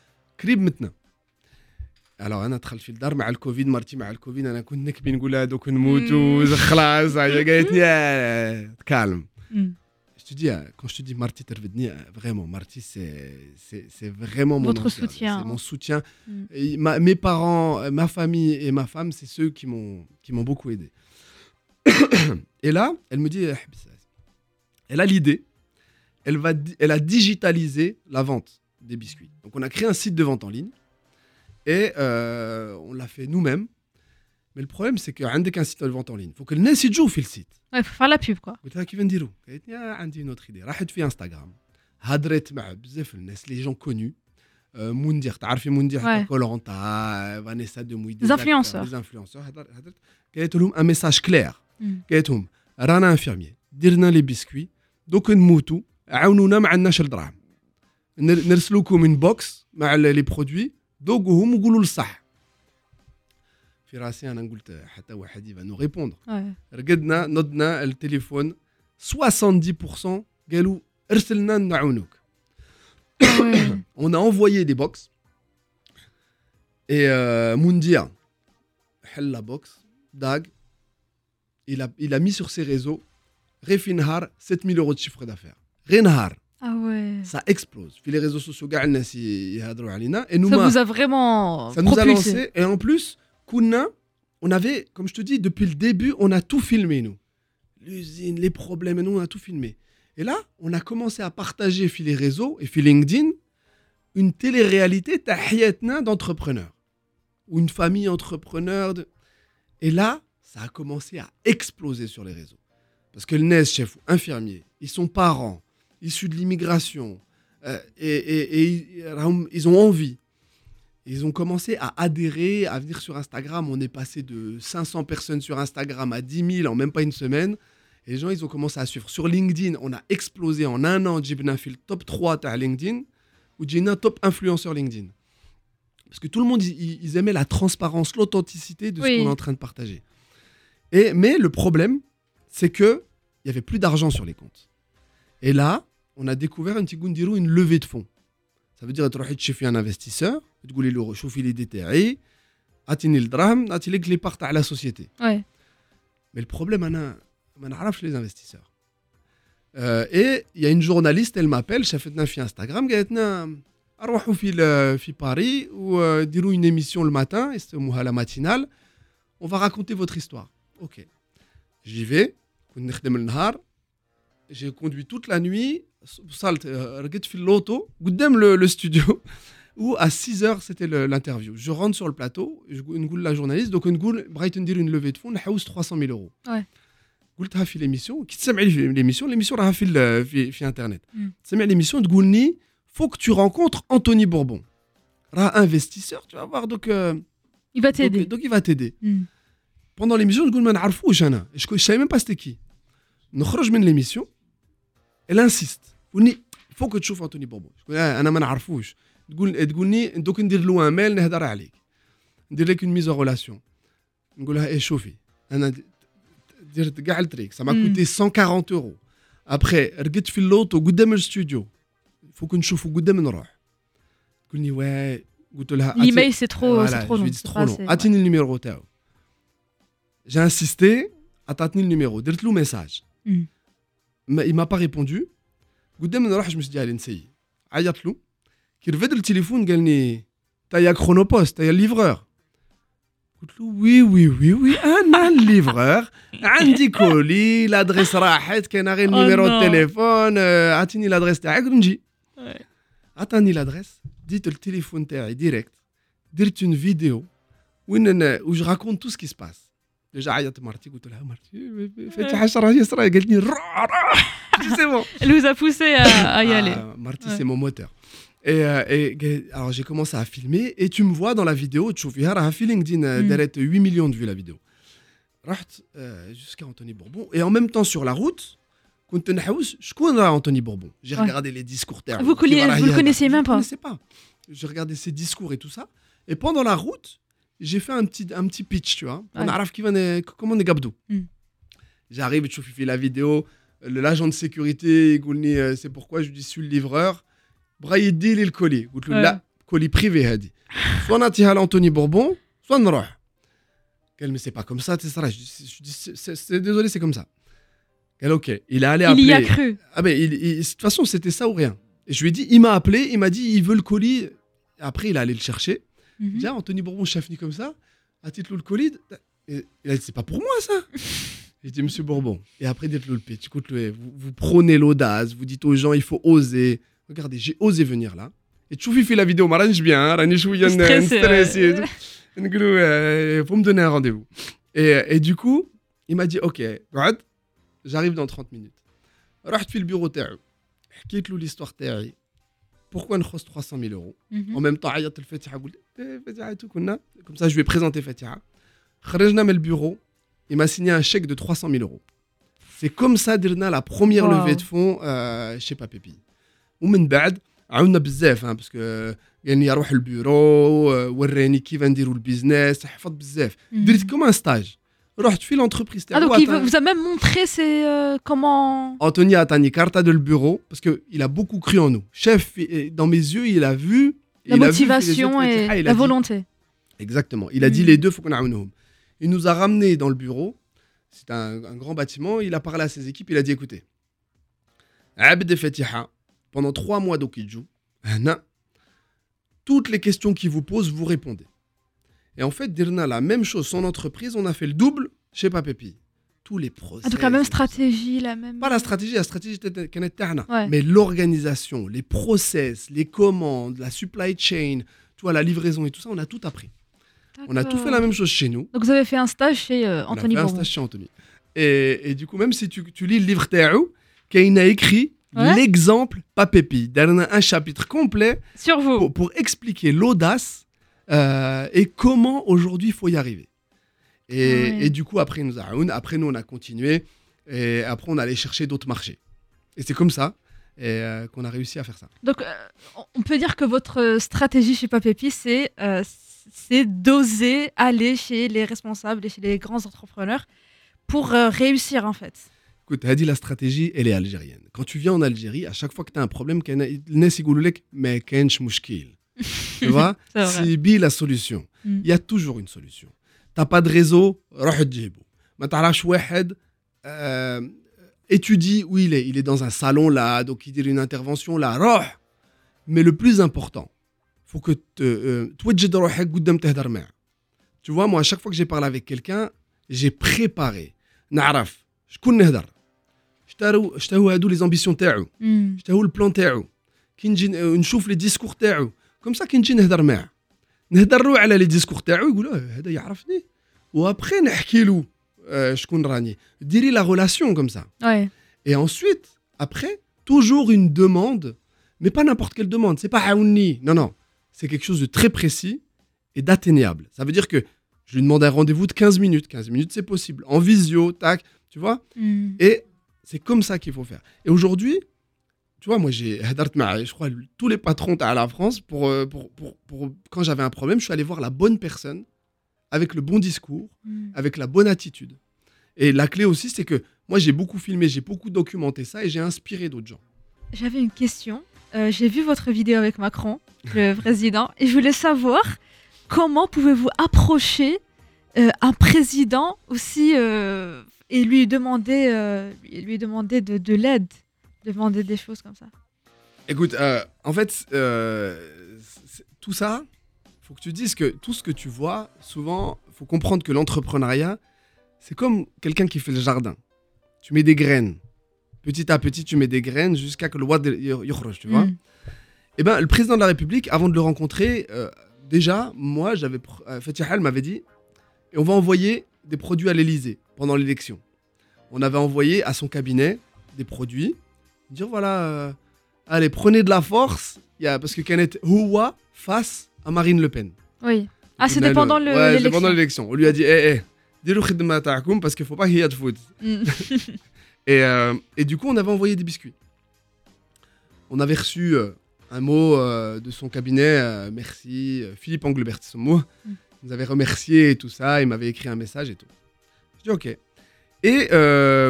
قريب متنا الوغ انا دخلت في الدار مع الكوفيد مرتي مع الكوفيد انا كنت نكبي نقول هذا دوك نموتوا خلاص هي قالت لي آه، كالم Hmm. Je te dis, euh, quand je te dis Marty Tervedni, euh, vraiment, Marty, c'est c'est- c'est vraiment mon Votre ange gardien. soutien. C'est mon soutien. Mm. Et ma- mes parents, euh, ma famille et ma femme, c'est ceux qui m'ont qui m'ont beaucoup aidé. et là, elle me dit, euh, elle a l'idée, elle, va di- elle a digitalisé la vente des biscuits. Donc, on a créé un site de vente en ligne et euh, on l'a fait nous-mêmes. Mais le problème, c'est qu'un qu'un site de vente en ligne, il faut que le NES il joue في le site. Ouais, faut faire la pub, quoi. قلت لها كيف نديرو قالت لي آه، عندي نوتر ايدي راحت في انستغرام هضرت مع بزاف الناس لي جون كوني موندير تعرفي موندير Ouais. كولونتا فانيسا دو موي Des influenceurs. دي انفلونسور هضرت قالت لهم ان ميساج كلير Hmm. قالت لهم رانا انفيرمي درنا لي بيسكوي دوك نموتوا عاونونا ما عندناش الدراهم نر- نرسلوكم من بوكس مع ال- لي برودوي دوقوهم وقولوا الصح في راسي انا قلت حتى واحد يبقى نو ريبوندر Ouais. رقدنا نضنا التليفون 70% قالوا ارسلنا نعاونوك Ah ouais. on a envoyé des box et euh, Moundir حل la box Dag il a, il a mis sur ses réseaux Refinhar 7000 euros de chiffre d'affaires Renhar ah ouais. Ça explose. Puis les réseaux sociaux, et nous, ça vous a vraiment. Ça nous a lancé. Et en plus, Kouna, on avait, comme je te dis, depuis le début, on a tout filmé, nous. L'usine, les problèmes, nous, on a tout filmé. Et là, on a commencé à partager, puis les réseaux et puis LinkedIn, une télé-réalité tahiyatna d'entrepreneurs. Ou une famille entrepreneur. Et là, ça a commencé à exploser sur les réseaux. Parce que le NES, chef ou infirmier, ils sont parents issus de l'immigration, euh, et, et- et ils- ont envie. Ils ont commencé à adhérer, à venir sur Instagram. On est passé de 500 personnes sur Instagram à 10 000 en même pas une semaine. Et les gens, ils ont commencé à suivre. Sur LinkedIn, on a explosé en un an. Jibna fait le top 3 à LinkedIn ou Jibna top influenceur LinkedIn. Parce que tout le monde, ils, ils aimaient la transparence, l'authenticité de ce qu'on est en train de partager. Et, mais le problème, c'est que il y avait plus d'argent sur les comptes. Et là, on a découvert un petit goundirou, une levée de fonds. Ça veut dire que tu chez un investisseur, tu lui dire chauffer les détails, atteindre le drame, atteindre les parts à la société. Ouais. Mais le problème, أنا ما نعرفش les investisseurs. Euh, et il y a une journaliste, elle m'appelle, شافتنا في Instagram, قالت لنا اروحوا في ال- في باريس وديروا une émission le matin, يسموها la matinale. On va raconter votre histoire. Ok. J'y vais. كنا نخدم النهار. J'ai conduit toute la nuit. وصلت آه، رقدت في اللوطو قدام le, le studio où à 6 heures c'était le- l'interview. Je rentre sur le plateau, je نقول la journaliste donc نقول بغيت ندير une levée de fonds نحوس 300 000 euros. Ouais. قلتها في l'émission كي تسمع لي في l'émission l'émission راها في ال- في في انترنت Mm. تسمع l'émission تقول لي faut que tu rencontres Anthony Bourbon راه investisseur tu vas voir donc euh, Il va donc, t'aider. donc il va t'aider Hmm. pendant l'émission تقول ما نعرفوش انا je je savais même pas c'était qui نخرج من l'émission elle insiste تقول لي faut que تشوف Anthony Bourbon je انا أنا ما نعرفوش تقول تقول لي دوك ندير له ان ميل نهضر عليك ندير لك une mise en relation نقول لها ايه شوفي انا د- درت كاع التريك ça m'a Mm. coûté 140 euros après رقدت في اللوطو قدام الاستوديو فوك نشوفوا قدام نروح تقول لي واه قلت لها أتي- L'email, c'est trop, Voilà, c'est trop je lui long. ai dit, c'est c'est trop pas long. assez, ouais. Atteignez le numéro تاعو. J'ai insisté, atteignez le numéro. درت له message. Mm. ما il m'a pas répondu. قدام نروح je me suis dit allez نسيي. عيطت له. كي رفد التليفون قال لي تا يا كرونوبوست تا يا الليفرور. قلت له وي وي وي وي انا الليفرور عندي كولي لادريس راحت كاين غير Oh النيميرو non. التليفون آه، اعطيني لادريس تاعك ونجي. Ouais. عطاني لادريس ديت التليفون تاعي ديريكت درت اون فيديو وين انا où je raconte tout ce qui se passe ديجا عيطت مرتي قلت لها مرتي فاتحه شرها يسرى قالت لي روح روح سي بون Elle vous a poussé à, à y aller. مرتي Ouais. c'est mon moteur et, euh, et قال- alors j'ai commencé à filmer et tu me vois dans la vidéo تشوفيها راها في لينكدين Mm. دارت 8 millions de vues la vidéo رحت euh, jusqu'à Anthony Bourbon et en même temps sur la route كنت نحوس شكون راه Anthony Bourbon j'ai Ouais. regardé les discours تاعو Vous, كيف connaissez- راه vous le يهضر. connaissiez même Je pas connaissais pas. Je regardais ses discours et tout ça. Et pendant la route, j'ai fait un petit, un petit pitch, tu vois. On arrive qui comment on est gabdou. Hmm. J'arrive, je fais la vidéo, l'agent de sécurité, euh, c'est pourquoi je dis suis le livreur. Braille dit le colis, là, colis privé, il a dit. Soit on attire Anthony Bourbon, soit on roh. Elle mais c'est pas comme ça, c'est ça. Je dis, c'est désolé, c'est comme ça. Elle, ok, il est allé appeler. Il y a cru. Ah ben, de toute façon, c'était ça ou rien. Et je lui ai dit, il m'a appelé, il m'a dit, il veut le colis. Après, il est allé le chercher. Mm -hmm. Déjà, Anthony Bourbon chafni comme ça, à titre le colide. Et, et c'est pas pour moi ça. J'ai dit, monsieur Bourbon, et après d'être le pitch, écoute, vous, vous prenez l'audace, vous dites aux gens, il faut oser. Regardez, j'ai osé venir là. Et tu fais la vidéo, m'arrange bien, m'arrange bien, stressé. Pour me donner un rendez-vous. Et, et du coup, il m'a dit, ok, j'arrive dans 30 minutes. Je le bureau, je lui l'histoire, تاعي pourquoi نخص 300 000 euros Mhm. en même temps عيطت الفاتحه قلت إيه فاتحه tout كنا comme ça je lui ai présenté فاتحه خرجنا من البيرو il m'a signé un chèque de 300 000 euros c'est comme ça درنا la première Wow. levée de fonds euh, chez Papépi ومن بعد عاونا بزاف hein, parce que يعني اروح البيرو آه، وراني كيف نديروا البيزنس حفظ بزاف Mhm. درت كوم ان ستاج je suis l'entreprise. Ah, donc il vous a même montré c'est euh, comment. Anthony Atani, carta de le bureau, parce qu'il a beaucoup cru en nous. Chef, dans mes yeux, il a vu. La motivation et, ah, la volonté. Exactement. Il a dit hmm. les deux, faut qu'on a Il nous a ramenés dans le bureau. C'est un, grand bâtiment. Il a parlé à ses équipes. Il a dit écoutez, Abd Fatiha, pendant trois mois d'Okidjou, toutes les questions qu'il vous pose, vous répondez. Et en fait, Dirna, la même chose, son entreprise, on a fait le double chez Papépi. Tous les process. Ah, donc la même stratégie, la même. Pas la stratégie, la stratégie était Ouais. Mais l'organisation, les process, les commandes, la supply chain, tu la livraison et tout ça, on a tout appris. On a tout fait la même chose chez nous. Donc vous avez fait un stage chez euh, Anthony On un stage chez Anthony. Et, du coup, même si tu, lis le livre Théo, Kane a écrit l'exemple Papépi. Il un chapitre complet Sur vous. Pour expliquer l'audace euh, et comment aujourd'hui il faut y arriver. Ah et, du coup, après, nous après nous, on a continué et après, on allait chercher d'autres marchés. Et c'est comme ça euh, qu'on a réussi à faire ça. Donc, euh, on peut dire que votre stratégie chez Papépi, c'est c'est d'oser aller chez les responsables et chez les grands entrepreneurs pour réussir en fait. Écoute, dit la stratégie, elle est algérienne. Quand tu viens en Algérie, à chaque fois que tu as un problème, mais tu vois C'est bi la solution. Hmm. Il y a toujours une solution. T'as pas de réseau, euh, étudie où il est. Il est dans un salon là, donc il dit une intervention là. Mais le plus important, faut que euh, tu vois, moi, à chaque fois que j'ai parlé avec quelqu'un, j'ai préparé. Naraf, je connais Je les ambitions, je hmm. le plan, je euh, chauffe les discours. نجي ن- نشوف لي ديسكور تاعو كوم سا كي نجي نهضر معاه نهضر له على لي ديسكور تاعو يقول اه هذا يعرفني وابخي نحكي له آه، شكون راني ديري لا ريلاسيون كوم سا Ouais. et ensuite après toujours une demande mais pas n'importe quelle demande c'est pas عاوني non non c'est quelque chose de très précis et d'atteignable ça veut dire que je lui demande un rendez-vous de 15 minutes 15 minutes c'est possible en visio tac tu vois Hmm. et c'est comme ça qu'il faut faire. Et aujourd'hui, tu vois, moi, j'ai je crois, tous les patrons à la France, pour, euh, pour, pour, pour quand j'avais un problème, je suis allé voir la bonne personne, avec le bon discours, mm. avec la bonne attitude. Et la clé aussi, c'est que moi, j'ai beaucoup filmé, j'ai beaucoup documenté ça et j'ai inspiré d'autres gens. J'avais une question. Euh, j'ai vu votre vidéo avec Macron, le président, et je voulais savoir comment pouvez-vous approcher euh, un président aussi et lui demander, lui demander de l'aide? de demander des choses comme ça. Écoute, euh, en fait, euh, tout ça, faut que tu dises que tout ce que tu vois, souvent, faut comprendre que l'entrepreneuriat, c'est comme quelqu'un qui fait le jardin. Tu mets des graines. Petit à petit, tu mets des graines jusqu'à que le roi tu vois. Mm. Eh ben, le président de la République, avant de le rencontrer, euh, déjà, moi, j'avais Fatih m'avait dit, on va envoyer des produits à l'Élysée pendant l'élection. On avait envoyé à son cabinet des produits dire voilà, euh, allez, prenez de la force, il y a, parce que Kenneth Houa face à Marine Le Pen. Oui. Ah, c'était a pendant ouais, l'élection. On lui a dit, hé, hé, dis-le khidma ta'akoum parce qu'il faut pas qu'il y ait de foot. Hmm. Et, euh, et du coup, on avait envoyé des biscuits. On avait reçu euh, un mot euh, de son cabinet, merci, Philippe Englebert, son mot. Mm. Il nous avait remercié et tout ça, il m'avait écrit un message et tout. Je dis ok. Et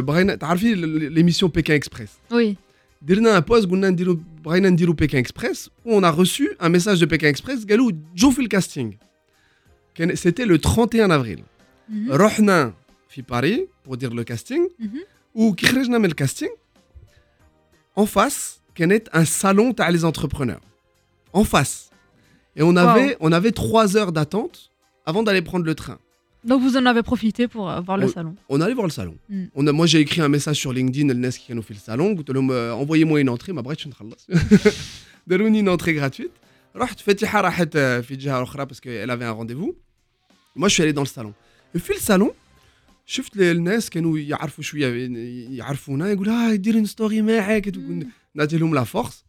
Brian, t'as vu l'émission Pékin Express? Oui درنا un post قلنا نديرو بغينا نديرو Pékin Express où on a reçu un message de Pékin Express قالوا جو في الكاستينغ كان- C'était le 31 avril. Mhm. رحنا في باريس pour dire le casting Mhm. وكي خرجنا من الكاستينغ en face كانت un salon تاع les entrepreneurs en face et on avait on avait trois heures d'attente avant d'aller prendre le train Donc vous en avez profité pour euh, voir le Oui. salon. on allait voir le salon Mm. on a, moi j'ai écrit un message sur LinkedIn الناس qui كانوا في الصالون قلت لهم euh, envoyez-moi une entrée ما بغيتش نخلص داروني une entrée gratuite رحت فاتحه راحت آه، في جهه اخرى parce qu'elle avait un rendez-vous moi je suis allé dans le salon et في الصالون شفت ال- الناس كانوا يعرفوا شويه يعرفونا يقول ها دير ستوري معاك Mm. نعطي لهم لا فورس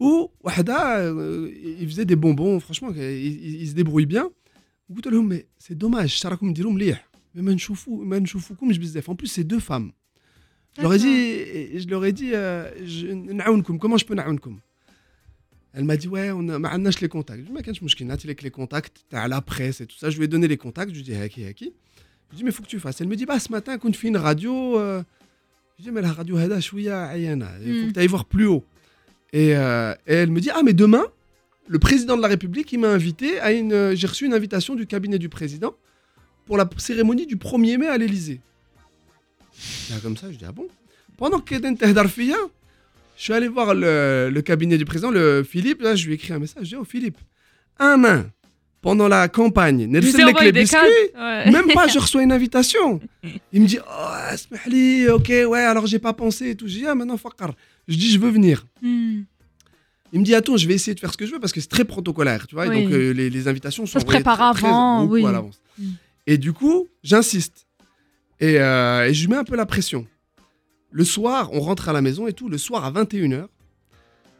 وحده euh, il faisait des bonbons franchement il, il- il se débrouille bien قلت لهم mais c'est dommage راكم ديروا مليح mais ما نشوفوا ما نشوفوكمش بزاف en plus c'est deux femmes je leur ai dit je leur ai dit euh, je- نعاونكم comment je peux نعاونكم Elle m'a dit ouais on a ما عندناش les contacts. Je lui ai dit ما كانش مشكل نعطي لك les contacts تاع la presse et tout ça je lui ai donné les contacts je lui ai dit هاكي هاكي je lui ai dit mais faut que tu fasses elle me dit bah ce matin كنت في une radio euh, je lui ai dit mais la radio هذا شويه عيانه il faut Mm. que tu ailles voir plus haut et, euh, et elle me dit ah mais demain le président de la République, il m'a invité à une. Euh, j'ai reçu une invitation du cabinet du président pour la cérémonie du 1er mai à l'Elysée. comme ça, je dis ah bon? Pendant que je suis allé voir le, cabinet du président, le Philippe. Là, je lui ai écrit un message. Je dis oh Philippe, un nain pendant la campagne, les biscuits, ouais. même pas, je reçois une invitation. Il me dit, oh, ok, ouais, alors j'ai pas pensé et tout. Je dis, ah, maintenant, fakar. Je dis, je veux venir. Il me dit attends, je vais essayer de faire ce que je veux parce que c'est très protocolaire, tu vois. Et donc euh, les, invitations sont. Ça se prépare avant, oui. à l'avance. Mm. Et du coup, j'insiste et, euh, je mets un peu la pression. Le soir, on rentre à la maison et tout. Le soir à 21h,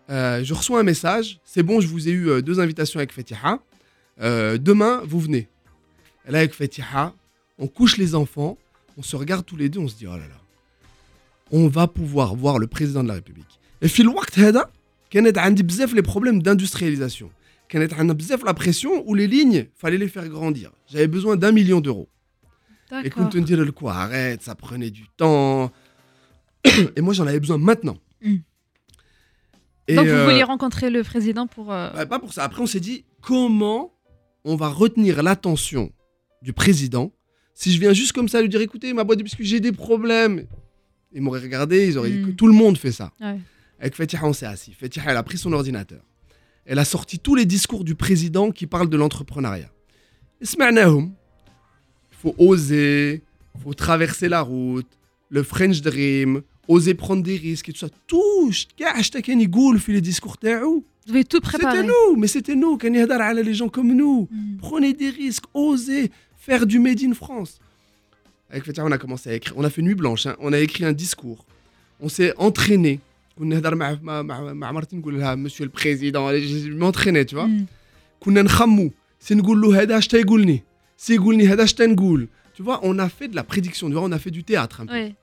euh, je reçois un message. C'est bon, je vous ai eu deux invitations avec Fetiha. demain, vous venez. Et là, avec Fetiha, on couche les enfants, on se regarde tous les deux, on se dit oh là là, on va pouvoir voir le président de la République. Et fil waqt كانت عندي بزاف les problèmes d'industrialisation. كانت عندنا بزاف la pression où les lignes fallait les faire grandir. J'avais besoin d'un million d'euros. Et D'accord. quand on dirait le quoi, arrête, ça prenait du temps. Et moi j'en avais besoin maintenant. Mm. Et, Donc vous euh, vouliez rencontrer le président pour. euh, bah, pas pour ça. Après, on s'est dit comment on va retenir l'attention du président si je viens juste comme ça lui dire écoutez, ma boîte de biscuits, j'ai des problèmes. Ils m'auraient regardé, ils auraient dit Mm. que tout le monde fait ça. Ouais. Avec Fatiha, on s'est assis. Fatiha, elle a pris son ordinateur. Elle a sorti tous les discours du président qui parle de l'entrepreneuriat. Il faut oser, il faut traverser la route, le French Dream, oser prendre des risques et tout ça. Tout, les discours Vous avez tout préparé. C'était nous, mais c'était nous. les gens comme nous. Mm. Prenez des risques, osez faire du Made in France. Avec Fatiha, on a commencé à écrire. On a fait nuit blanche. Hein. On a écrit un discours. On s'est entraîné. كنا نهضر مع مع مع مع مرتي نقول لها monsieur le président je m'entraînais tu vois Mm. كنا نخمو سي نقول له هذا اش تيقولني سي يقولني هذا اش تنقول tu vois on a fait de la prédiction tu vois on a fait du théâtre un peu Ouais.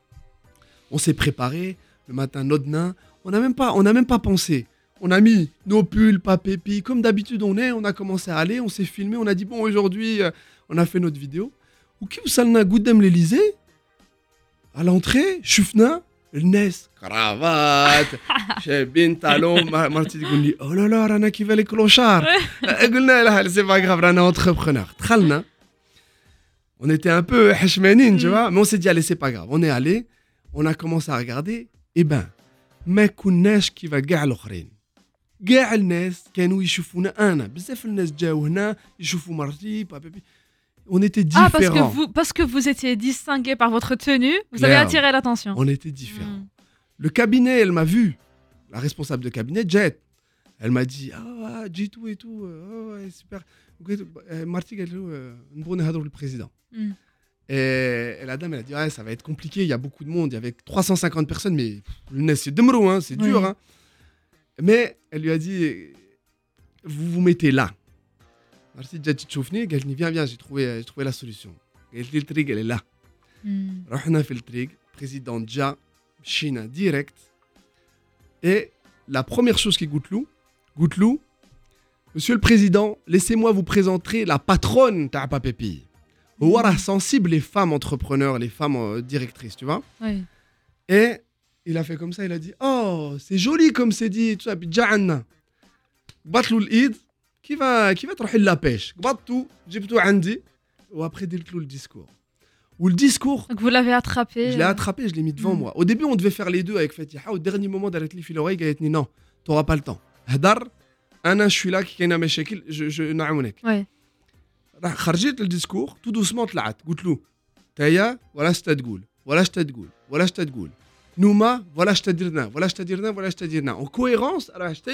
on s'est préparé le matin notre nain on n'a même pas on n'a même pas pensé on a mis nos pulls pas pépi comme d'habitude on est on a commencé à aller on s'est filmé on a dit bon aujourd'hui euh, on a fait notre vidéo ou qui وصلنا قدام l'Elysée à l'entrée شفنا الناس كرافات شابين طالون ما- مرتي تقول لي او لا لا رانا كيف لي كلوشار قلنا لها سي با غراف رانا انتربرونور دخلنا on était un peu حشمانين tu Mm. vois mais on s'est dit allez c'est pas grave on est allé on a commencé à regarder et ben ما كناش كيف كاع الاخرين كاع الناس كانوا يشوفونا انا بزاف الناس جاو هنا يشوفوا مرتي بابا بي on était Ah, parce que, différents vous, parce que vous étiez distingué par votre tenue, vous avez attiré l'attention. on était différents Mm. Le cabinet, elle m'a vu. La responsable de cabinet, Jet. Elle m'a dit Ah, ouais, Jitu et tout. oh, ouais, super. Euh, Marty, euh, le président. Mm. Et, la dame, elle a dit Ouais, ça va être compliqué. Il y a beaucoup de monde. Il y avait 350 personnes, mais le nez, c'est demrou, hein, c'est Oui. dur. Hein. Mais elle lui a dit Vous vous mettez là. Marty, Jet, tu elle dit Viens, viens, j'ai trouvé, j'ai trouvé la solution. Elle dit Le trig, elle est là. Mm. رحنا في الطريق président جا مشينا direct et la première chose qui goûte loup goûte loup monsieur le président laissez-moi vous présenter la patronne تاع Papépi هو راه sensible les femmes entrepreneurs les femmes euh, directrices tu vois Oui. et il a fait comme ça il a dit oh c'est joli comme c'est dit tout ça puis جا عندنا قبط له الايد كيف كيف تروحي لابيش قبضته جبته عندي وابخي درت له الديسكور والديسكور Donc vous l'avez attrapé. je l'ai euh, attrapé, je l'ai mis devant Mm. moi. Au début, on devait faire les deux avec Fatiha. Au dernier moment, d'arrêter les fil l'oreille, elle a dit non, t'auras pas le temps. Hadar, Anna, je suis là, qui a مشاكل, je je نعاونك. Ouais. راح خرجت الديسكور tout doucement طلعت قلت له تايا ولا اش تقول ولا اش تقول ولا اش تقول Nouma, voilà je te dirna, voilà je te dirna, voilà je te dirna. En cohérence, alors je te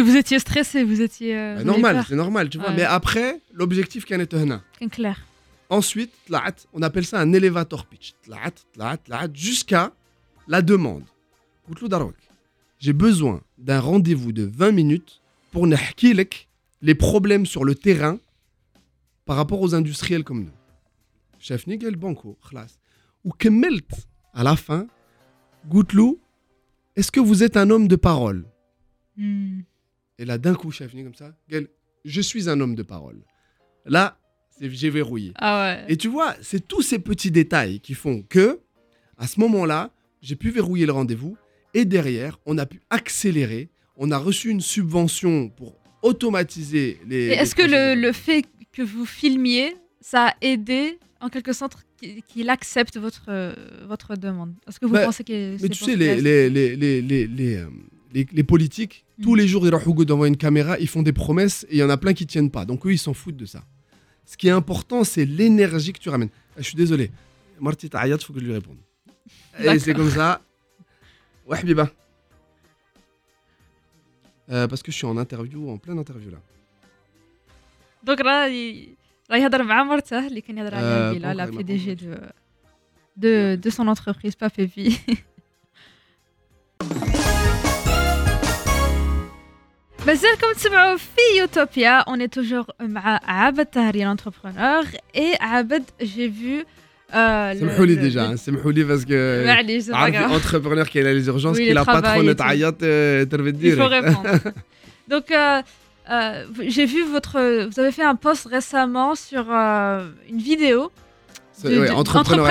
Vous étiez stressé, vous étiez. Euh, bah, normal, c'est normal, tu vois. Mais après, l'objectif qu'en était hana. clair. Ensuite, on appelle ça un elevator pitch. Jusqu'à la demande. J'ai besoin d'un rendez-vous de 20 minutes pour n'ahkilek les problèmes sur le terrain par rapport aux industriels comme nous. Chef Nigel Banco, classe. Ou Kemmelt, à la fin, Goutelou, est-ce que vous êtes un homme de parole? Hmm. Et là, d'un coup, je suis comme ça. je suis un homme de parole. Là, j'ai verrouillé. Ah. Et tu vois, c'est tous ces petits détails qui font que, à ce moment-là, j'ai pu verrouiller le rendez-vous. Et derrière, on a pu accélérer. On a reçu une subvention pour automatiser les. Est-ce que le fait que vous filmiez, ça a aidé en quelque sorte qu'il accepte votre, euh, votre demande Est-ce que vous bah, pensez que Mais tu sais, les, les, les, les, euh, les politiques, mm. tous les jours, ils Hugo devant une caméra, ils font des promesses et il y en a plein qui ne tiennent pas. Donc eux, ils s'en foutent de ça. Ce qui est important, c'est l'énergie que tu ramènes. Ah, je suis désolé. Marty Tayat, il faut que je lui réponde. Eh, et c'est comme ça. Ouais, Biba. Euh, parce que je suis en interview, en pleine interview là. Donc là, il... راه يهضر مع مرته اللي كان يهضر عليها آه، بيلا لا بونك بي ما دي جي بونك. دو دو de son entreprise pas Pépi مازالكم تسمعوا في يوتوبيا on est toujours مع عبد طهري l'entrepreneur et عبد j'ai vu Euh, C'est le- Mhouli le- déjà, le- hein, c'est Mhouli parce que. معليش, c'est pas عارف grave. entrepreneur qui a les urgences, Oui, qui le la travail patronne et tout. تعيط euh, ترفد Il faut direct. répondre. Donc, euh, j'ai vu votre. Vous avez fait un post récemment sur euh, une vidéo. De, ouais, Entrepreneur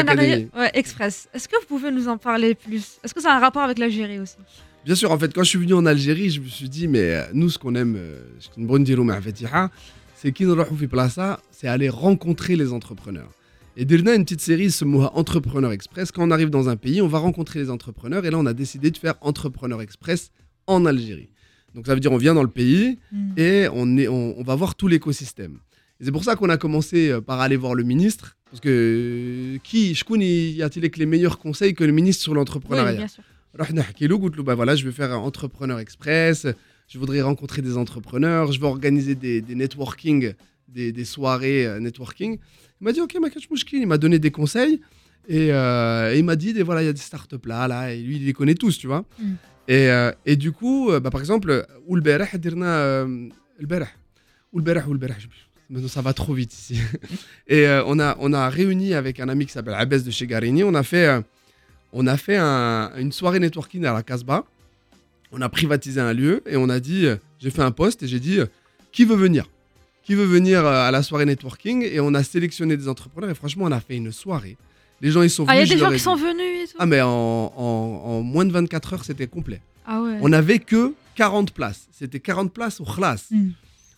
Express. Est-ce que vous pouvez nous en parler plus? Est-ce que ça a un rapport avec l'Algérie aussi? Bien sûr, en fait, quand je suis venu en Algérie, je me suis dit, mais euh, nous, ce qu'on aime, c'est qui c'est aller rencontrer les entrepreneurs. Et Dirna, une petite série, ce mot Entrepreneur Express. Quand on arrive dans un pays, on va rencontrer les entrepreneurs. Et là, on a décidé de faire Entrepreneur Express en Algérie. Donc ça veut dire on vient dans le pays mm. et on, est, on, va voir tout l'écosystème. c'est pour ça qu'on a commencé euh, par aller voir le ministre. Parce que euh, qui, je y a-t-il que les meilleurs conseils que le ministre sur l'entrepreneuriat? Oui, bah voilà, je vais faire un entrepreneur express, je voudrais rencontrer des entrepreneurs, je vais organiser des, des networking, des, soirées euh, networking. Il m'a dit, ok, il m'a donné des conseils. Et, il m'a dit, voilà, il y a des startups là, là, et lui, il les connaît tous, tu vois. Mm. Euh, et, du coup, euh, bah, par exemple, Oulberah, Dirna, euh, Oulberah, Oulberah, Oulberah, Maintenant, ça va trop vite ici. Et on, a, on a réuni avec un ami qui s'appelle Abès de chez Garigny. On a fait, on a fait une soirée networking à la Casbah. On a privatisé un lieu et on a dit j'ai fait un post et j'ai dit qui veut venir? Qui veut venir à la soirée networking? Et on a sélectionné des entrepreneurs. Et franchement, on a fait une soirée. Les gens, ils sont Ah, il y venus. a je des leur gens ai qui sont dit. venus et tout Ah, mais en, en- en moins de 24 heures, c'était complet. Ah ouais. On n'avait que 40 places. C'était 40 places au khlas. Mm.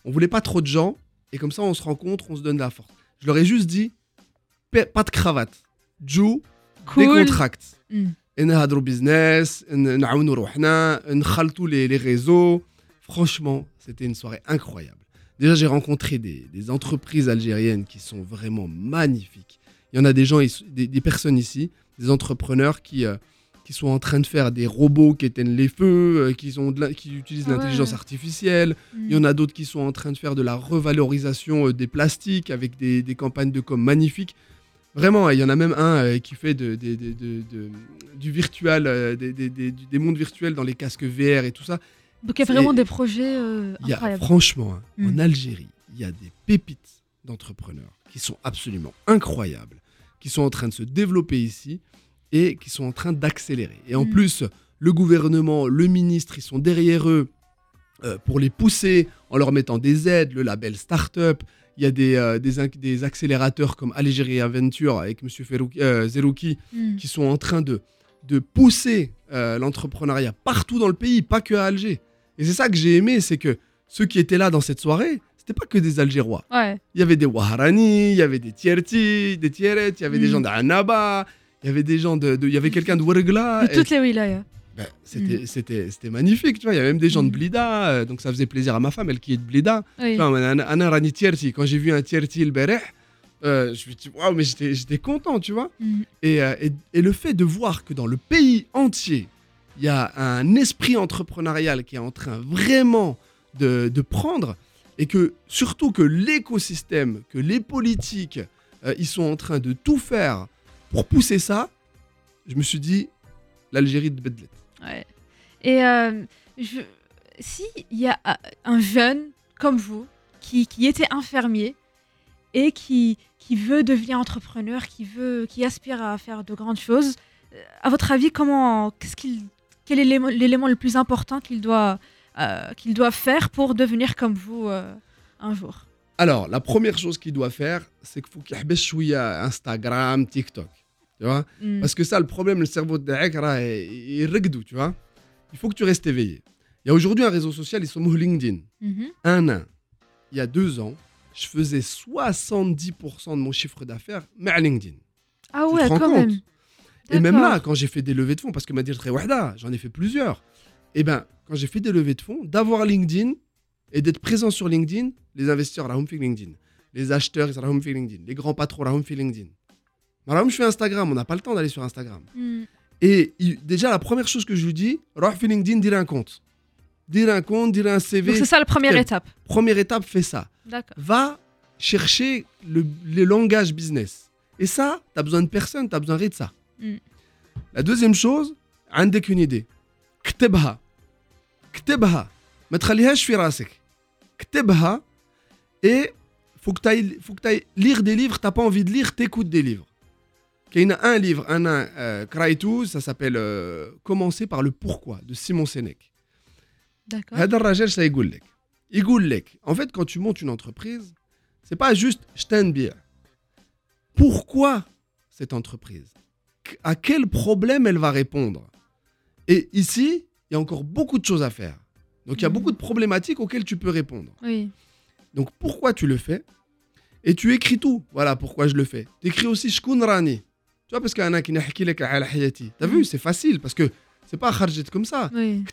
On voulait pas trop de gens. Et comme ça, on se rencontre, on se donne de la force. Je leur ai juste dit, pa- pas de cravate. Jou, Cool. décontracte. Mm. نهضروا business, n- نعاونوا روحنا, نخلطوا les, les réseaux. Franchement, c'était une soirée incroyable. Déjà, j'ai rencontré des, des entreprises algériennes qui sont vraiment magnifiques. il y en a des gens, des, des personnes ici, des entrepreneurs qui, euh, qui sont en train de faire des robots qui éteignent les feux, euh, qui, ont de la- qui utilisent Ah ouais. l'intelligence artificielle. Mm. Il y en a d'autres qui sont en train de faire de la revalorisation euh, des plastiques avec des, des campagnes de com magnifiques. Vraiment, il y en a même un qui fait de, de- de- de- de- du virtuel, des, des- des- des mondes virtuels dans les casques VR et tout ça. Donc il y a vraiment des projets euh, y a, incroyables. franchement, hein, Mm. en Algérie, il y a des pépites d'entrepreneurs qui sont absolument incroyables, qui sont en train de se développer ici et qui sont en train d'accélérer. Et en Mm. plus, le gouvernement, le ministre, ils sont derrière eux euh, pour les pousser en leur mettant des aides, le label Startup. Il y a des, euh, des, accélérateurs comme Algeria Venture avec M. Euh, Zerouki Mm. qui sont en train de, de pousser l'entrepreneuriat partout dans le pays, pas que à Alger. Et c'est ça que j'ai aimé, c'est que ceux qui étaient là dans cette soirée, c'était pas que des Algérois. Ouais. Il y avait des Waharani, il y avait des Tierti, des Tieret, il y avait des Mm. gens d'Annaba, il y avait des gens de, de- il y avait quelqu'un de Wergla. De et- toutes les wilayas. ben, c'était, c'était, c'était magnifique, tu vois. Il y avait même des gens de Mm. Blida, euh, donc ça faisait plaisir à ma femme, elle qui est de Blida. Oui. Rani Tierti, quand j'ai vu un Tierti le Bereh, euh, je me suis dit, waouh, mais j'étais, j'étais content, tu vois. Mm. Et, euh, et- et le fait de voir que dans le pays entier, il y a un esprit entrepreneurial qui est en train vraiment de, de prendre, et que surtout que l'écosystème, que les politiques, euh, ils sont en train de tout faire pour pousser ça, je me suis dit, l'Algérie de Bedlet. Ouais. Et euh, je... si il y a euh, un jeune comme vous qui, qui était infirmier et qui, qui veut devenir entrepreneur, qui veut, qui aspire à faire de grandes choses, euh, à votre avis, comment, qu'est-ce qu'il, quel est l'élément le plus important qu'il doit, euh, qu'ils doivent faire pour devenir comme vous euh, un jour Alors, la première chose qu'il doit faire, c'est qu'il faut qu'il habille Instagram, TikTok. Tu vois. Hmm. Parce que ça, le problème, le cerveau de il regdou, tu vois Il faut que tu restes éveillé. Il y a aujourd'hui un réseau social, ils sont LinkedIn. Mhm. Un an, il y a deux ans, je faisais 70% de mon chiffre d'affaires mais à LinkedIn. Ah ouais, quand même. Et même là, quand j'ai fait des levées de fonds, parce que ma j'en ai fait plusieurs, et eh ben, quand j'ai fait des levées de fonds, d'avoir LinkedIn et d'être présent sur LinkedIn, les investisseurs, la home LinkedIn, les acheteurs, ils home LinkedIn, les grands patrons, la home LinkedIn. Mais je fais Instagram, on n'a pas le temps d'aller sur Instagram. Hmm. Et déjà, la première chose que je lui dis, Ralph LinkedIn, dis un compte. Dis un compte, dis un CV. C'est ça la première étape. Première étape, fais ça. Va chercher le, les langages business. Et ça, tu as besoin de personne, tu as besoin de ça. Hmm. La deuxième chose, un une idée. Ktebha. كتبها. ما تخليهاش في راسك. كتبها et faut que tu ailles faut que tu ailles lire des livres, t'as pas envie de lire, t'écoutes des livres. Il y a un livre, un an, euh, Kraitou, ça s'appelle euh, Commencer par le pourquoi de Simon Sénèque. D'accord. هذا الراجل ça يقول لك يقول لك en fait quand tu montes une entreprise c'est pas juste je t'inbire pourquoi cette entreprise Qu- à quel problème elle va répondre et ici il y a encore beaucoup de choses à faire. Donc il y a mhm. beaucoup de problématiques auxquelles tu peux répondre. Donc pourquoi tu le fais? Et tu écris tout. Voilà pourquoi je le fais. Tu écris aussi Shkounrani. Tu vois, parce qu'il y en a qui n'ont pas dit T'as vu, mhm. c'est facile parce que c'est pas Kharjit comme ça. Oui.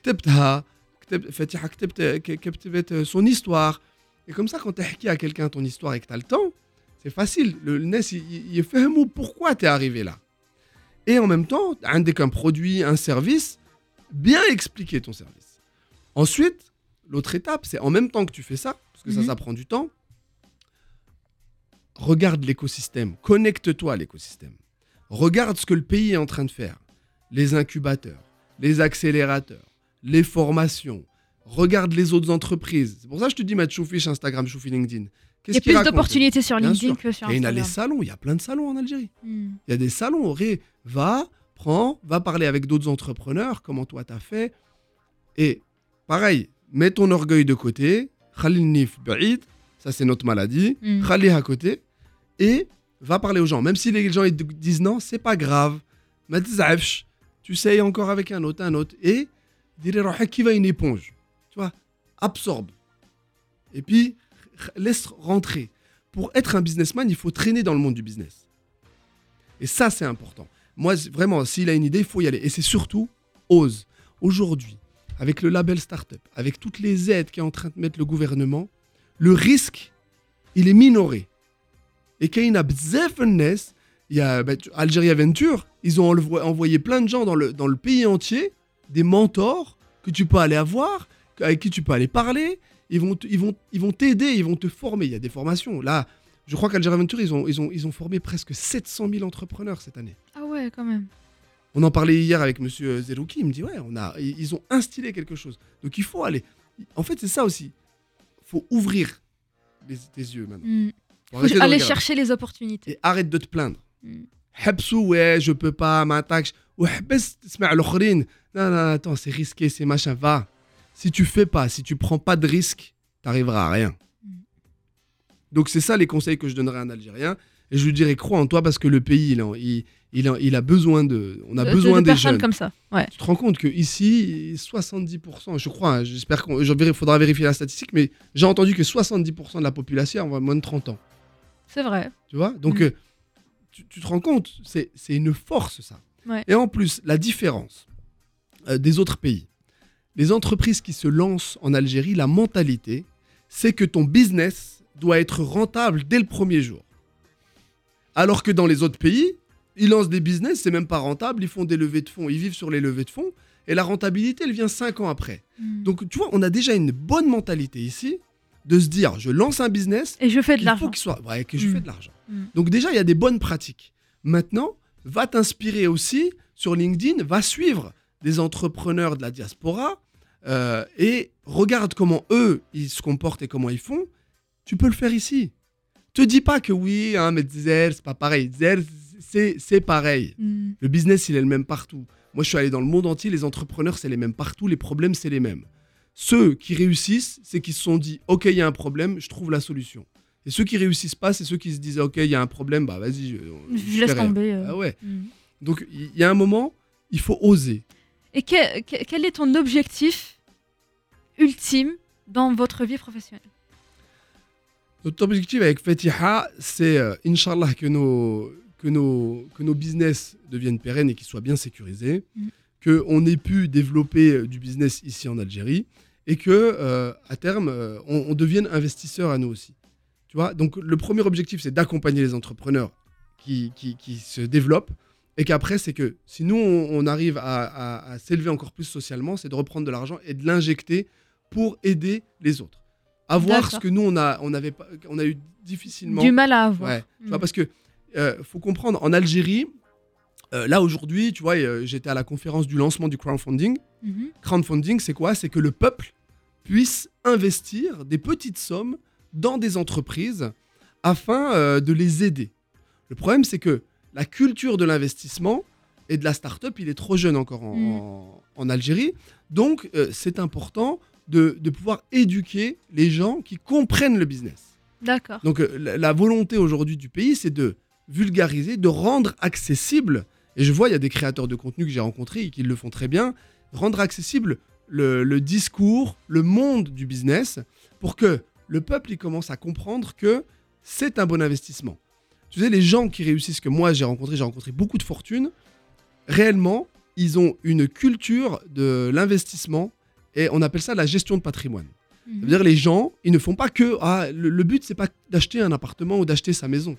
Fatiha, euh, son histoire. Et comme ça, quand tu as à quelqu'un ton histoire et que tu as le temps, c'est facile. Le NES, il, il fait un mot pourquoi tu es arrivé là. Et en même temps, un des qu'un produit, un service, bien expliquer ton service ensuite l'autre étape c'est en même temps que tu fais ça parce que ça Mhm. ça prend du temps regarde l'écosystème connecte-toi à l'écosystème regarde ce que le pays est en train de faire les incubateurs les accélérateurs les formations, regarde les autres entreprises. C'est pour ça que je te dis, mettre Choufiche Instagram, Choufi LinkedIn. Il y a plus d'opportunités sur LinkedIn que sur Et il y a les Instagram. salons, il y a plein de salons en Algérie. Hmm. Il y a des salons, Ré, va, va parler avec d'autres entrepreneurs, comment toi t'as fait. Et pareil, mets ton orgueil de côté, nif ba'id, ça c'est notre maladie, mm. à côté, et va parler aux gens. Même si les gens ils disent non, c'est pas grave, tu sais encore avec un autre, un autre, et eh, qui va une éponge, tu vois, absorbe. Et puis, laisse rentrer. Pour être un businessman, il faut traîner dans le monde du business. Et ça, c'est important. Moi, vraiment, s'il a une idée, il faut y aller. Et c'est surtout, ose. Aujourd'hui, avec le label Startup, avec toutes les aides qu'est en train de mettre le gouvernement, le risque, il est minoré. Et quand il y a il y a ben, Algérie Venture, ils ont envoyé plein de gens dans le, dans le pays entier, des mentors que tu peux aller avoir, avec qui tu peux aller parler. Ils vont, ils vont, ils vont t'aider, ils vont te former. Il y a des formations. Là, je crois qu'Algérie Venture, ils ont, ils, ont, ils ont formé presque 700 000 entrepreneurs cette année. Ah quand même. On en parlait hier avec Monsieur euh, Zerouki, il me dit ouais, on a, ils ont instillé quelque chose. Donc il faut aller. En fait, c'est ça aussi. Faut ouvrir les, tes yeux maintenant. Mm. Faut faut aller chercher les opportunités. Arrête de te plaindre. Mm. Hapsou, ouais, je peux pas, m'attaque. Ouais, baisse. Non, non, attends, c'est risqué, c'est machin. Va. Si tu fais pas, si tu prends pas de risque, t'arriveras à rien. Hmm. Donc c'est ça les conseils que je donnerais à un Algérien et je lui dirais crois en toi parce que le pays il, en- il, il, en- il a besoin de on a De- besoin de des personnes jeunes comme ça. Ouais. tu te rends compte que ici 70% je crois hein, j'espère qu'il faudra vérifier la statistique mais j'ai entendu que 70% de la population a moins de 30 ans C'est vrai. tu vois? Donc, Mm. euh, tu, tu te rends compte, c'est c'est une force, ça. Ouais. Et en plus, la différence euh, des autres pays, les entreprises qui se lancent en Algérie, la mentalité, c'est que ton business doit être rentable dès le premier jour. Alors que dans les autres pays, ils lancent des business, c'est même pas rentable, ils font des levées de fonds, ils vivent sur les levées de fonds, et la rentabilité, elle vient 5 ans après. Hmm. Donc, tu vois, on a déjà une bonne mentalité ici de se dire, je lance un business, Et je fais de il faut l'argent. qu'il soit ouais, que je fais de l'argent. Mm. Donc déjà il y a des bonnes pratiques. Maintenant, va t'inspirer aussi sur LinkedIn, va suivre des entrepreneurs de la diaspora euh, et regarde comment eux ils se comportent et comment ils font. Tu peux le faire ici. Te dis pas que oui, hein, mais Zer, c'est pas pareil. Zer, c'est pareil. Hmm. Le business, il est le même partout. Moi, je suis allé dans le monde entier, les entrepreneurs, c'est les mêmes partout, les problèmes, c'est les mêmes. Ceux qui réussissent, c'est qu'ils se sont dit, OK, il y a un problème, je trouve la solution. Et ceux qui réussissent pas, c'est ceux qui se disent, OK, il y a un problème, bah vas-y, je, Je laisse tomber. euh. Ah ouais. Hmm. Donc, il y a un moment, il faut oser. Et que- que- quel est ton objectif ultime dans votre vie professionnelle? Notre objectif avec Fatiha, c'est, euh, Inch'Allah, que nos, que, nos, que nos business deviennent pérennes et qu'ils soient bien sécurisés, Mm. qu'on ait pu développer euh, du business ici en Algérie et que euh, à terme, on, on devienne investisseur à nous aussi. Tu vois Donc, le premier objectif, c'est d'accompagner les entrepreneurs qui, qui, qui se développent et qu'après, c'est que si nous, on, on arrive à, à- à s'élever encore plus socialement, c'est de reprendre de l'argent et de l'injecter pour aider les autres. Avoir ce que nous, on a, on avait pas, on a eu difficilement. Du mal à avoir. Ouais, tu Mm. vois, parce que euh, faut comprendre, en Algérie, euh, là aujourd'hui, tu vois, euh, j'étais à la conférence du lancement du crowdfunding. Mhm. Crowdfunding, c'est quoi? C'est que le peuple puisse investir des petites sommes dans des entreprises afin de les aider. Le problème, c'est que la culture de l'investissement et de la start-up, il est trop jeune encore en, Mm. en- Algérie. Donc, c'est important de, de pouvoir éduquer les gens qui comprennent le business. D'accord. Donc, euh, la, la volonté aujourd'hui du pays, c'est de vulgariser, de rendre accessible, et je vois, il y a des créateurs de contenu que j'ai rencontrés et qui le font très bien, rendre accessible le, le discours, le monde du business, pour que le peuple il commence à comprendre que c'est un bon investissement. Tu sais, les gens qui réussissent, que moi j'ai rencontré, j'ai rencontré beaucoup de fortune, réellement, ils ont une culture de l'investissement, et on appelle ça la gestion de patrimoine. Ça Mhm. veut dire les gens, ils ne font pas que ah, le, le but c'est pas d'acheter un appartement ou d'acheter sa maison.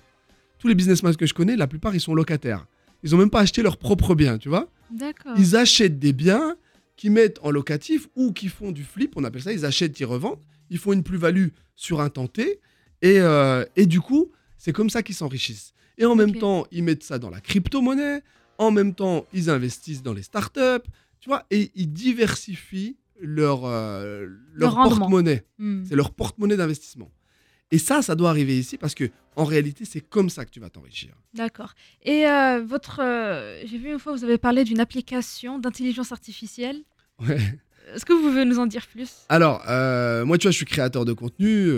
Tous les businessmen que je connais, la plupart ils sont locataires. Ils ont même pas acheté leur propre bien, tu vois. D'accord. Ils achètent des biens qu'ils mettent en locatif ou qui font du flip, on appelle ça, ils achètent, ils revendent, ils font une plus-value sur un temps T et, euh, et du coup, c'est comme ça qu'ils s'enrichissent. Et en même temps, ils mettent ça dans la crypto-monnaie, en même temps, ils investissent dans les startups, tu vois, et ils diversifient leur, euh, leur porte-monnaie. Hmm. C'est leur porte-monnaie d'investissement. Et ça, ça doit arriver ici parce que en réalité, c'est comme ça que tu vas t'enrichir. D'accord. Et euh, votre, euh, j'ai vu une fois vous avez parlé d'une application d'intelligence artificielle. Ouais. Est-ce que vous pouvez nous en dire plus? Alors, moi, tu vois, je suis créateur de contenu.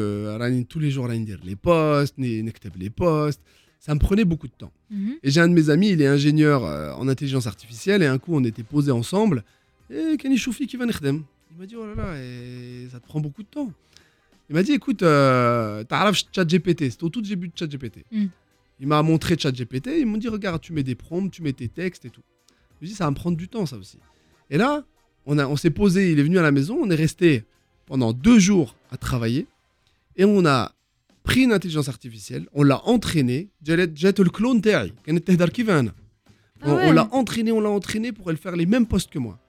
tous les jours, les posts, les posts ça me prenait beaucoup de temps. Mhm. Et j'ai un de mes amis, il est ingénieur en intelligence artificielle, et un coup on était posés ensemble. Et Kenny Choufi qui va nous il m'a dit, oh là là, et ça te prend beaucoup de temps. Il m'a dit, écoute, t'as euh, t'as ChatGPT, c'était au tout début de ChatGPT. Mm. Il m'a montré ChatGPT, ils m'ont dit, regarde, tu mets des prompts, tu mets tes textes et tout. Je lui ai dit, ça va me prendre du temps, ça aussi. Et là, on, on s'est posé, il est venu à la maison, on est resté pendant deux jours à travailler, et on a pris une intelligence artificielle, on l'a entraînée, jette le clone hein, ah On, on l'a entraîné, on l'a entraîné pour elle faire les mêmes postes que moi.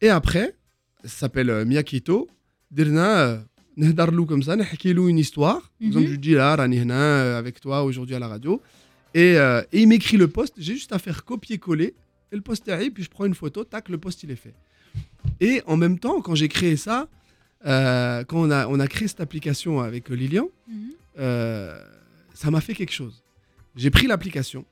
Et après, s'appelle euh, Miyakito. Dirna, euh, Nehdarlou comme ça, Nehkilou une histoire. Par exemple, mhm. je dis là, Ranihna, euh, avec toi aujourd'hui à la radio. Et, euh, et il m'écrit le poste. J'ai juste à faire copier-coller. Et le poste arrive, puis je prends une photo, tac, le poste il est fait. Et en même temps, quand j'ai créé ça, euh, quand on a, on a créé cette application avec Lilian, mm -hmm. euh, ça m'a fait quelque chose. J'ai pris l'application,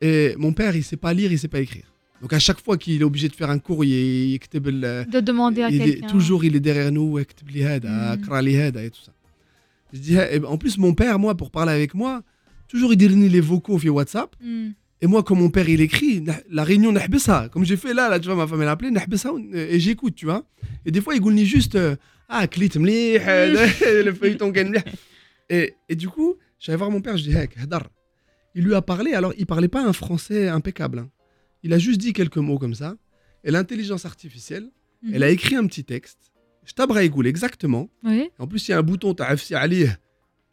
et mon père, il sait pas lire, il sait pas écrire. Donc à chaque fois qu'il est obligé de faire un courrier, euh, de demander à quelqu'un. Toujours il est derrière nous, mm. et tout ça. Je dis, eh ben, en plus mon père, moi, pour parler avec moi, toujours il déligne les vocaux via WhatsApp. Mm. Et moi, quand mon père il écrit, la réunion ça. Comme j'ai fait là, là, tu vois, ma femme elle a appelé, ça euh, et j'écoute, tu vois. Et des fois il goulnit juste, euh, ah, clit mm. le feuilleton et, et du coup, j'allais voir mon père, je dis, il lui a parlé, alors il parlait pas un français impeccable. Hein. Il a juste dit quelques mots comme ça. Et l'intelligence artificielle, mhm. elle a écrit un petit texte. Je t'abraïgoule exactement. En plus, il y a un bouton, tu as Ali.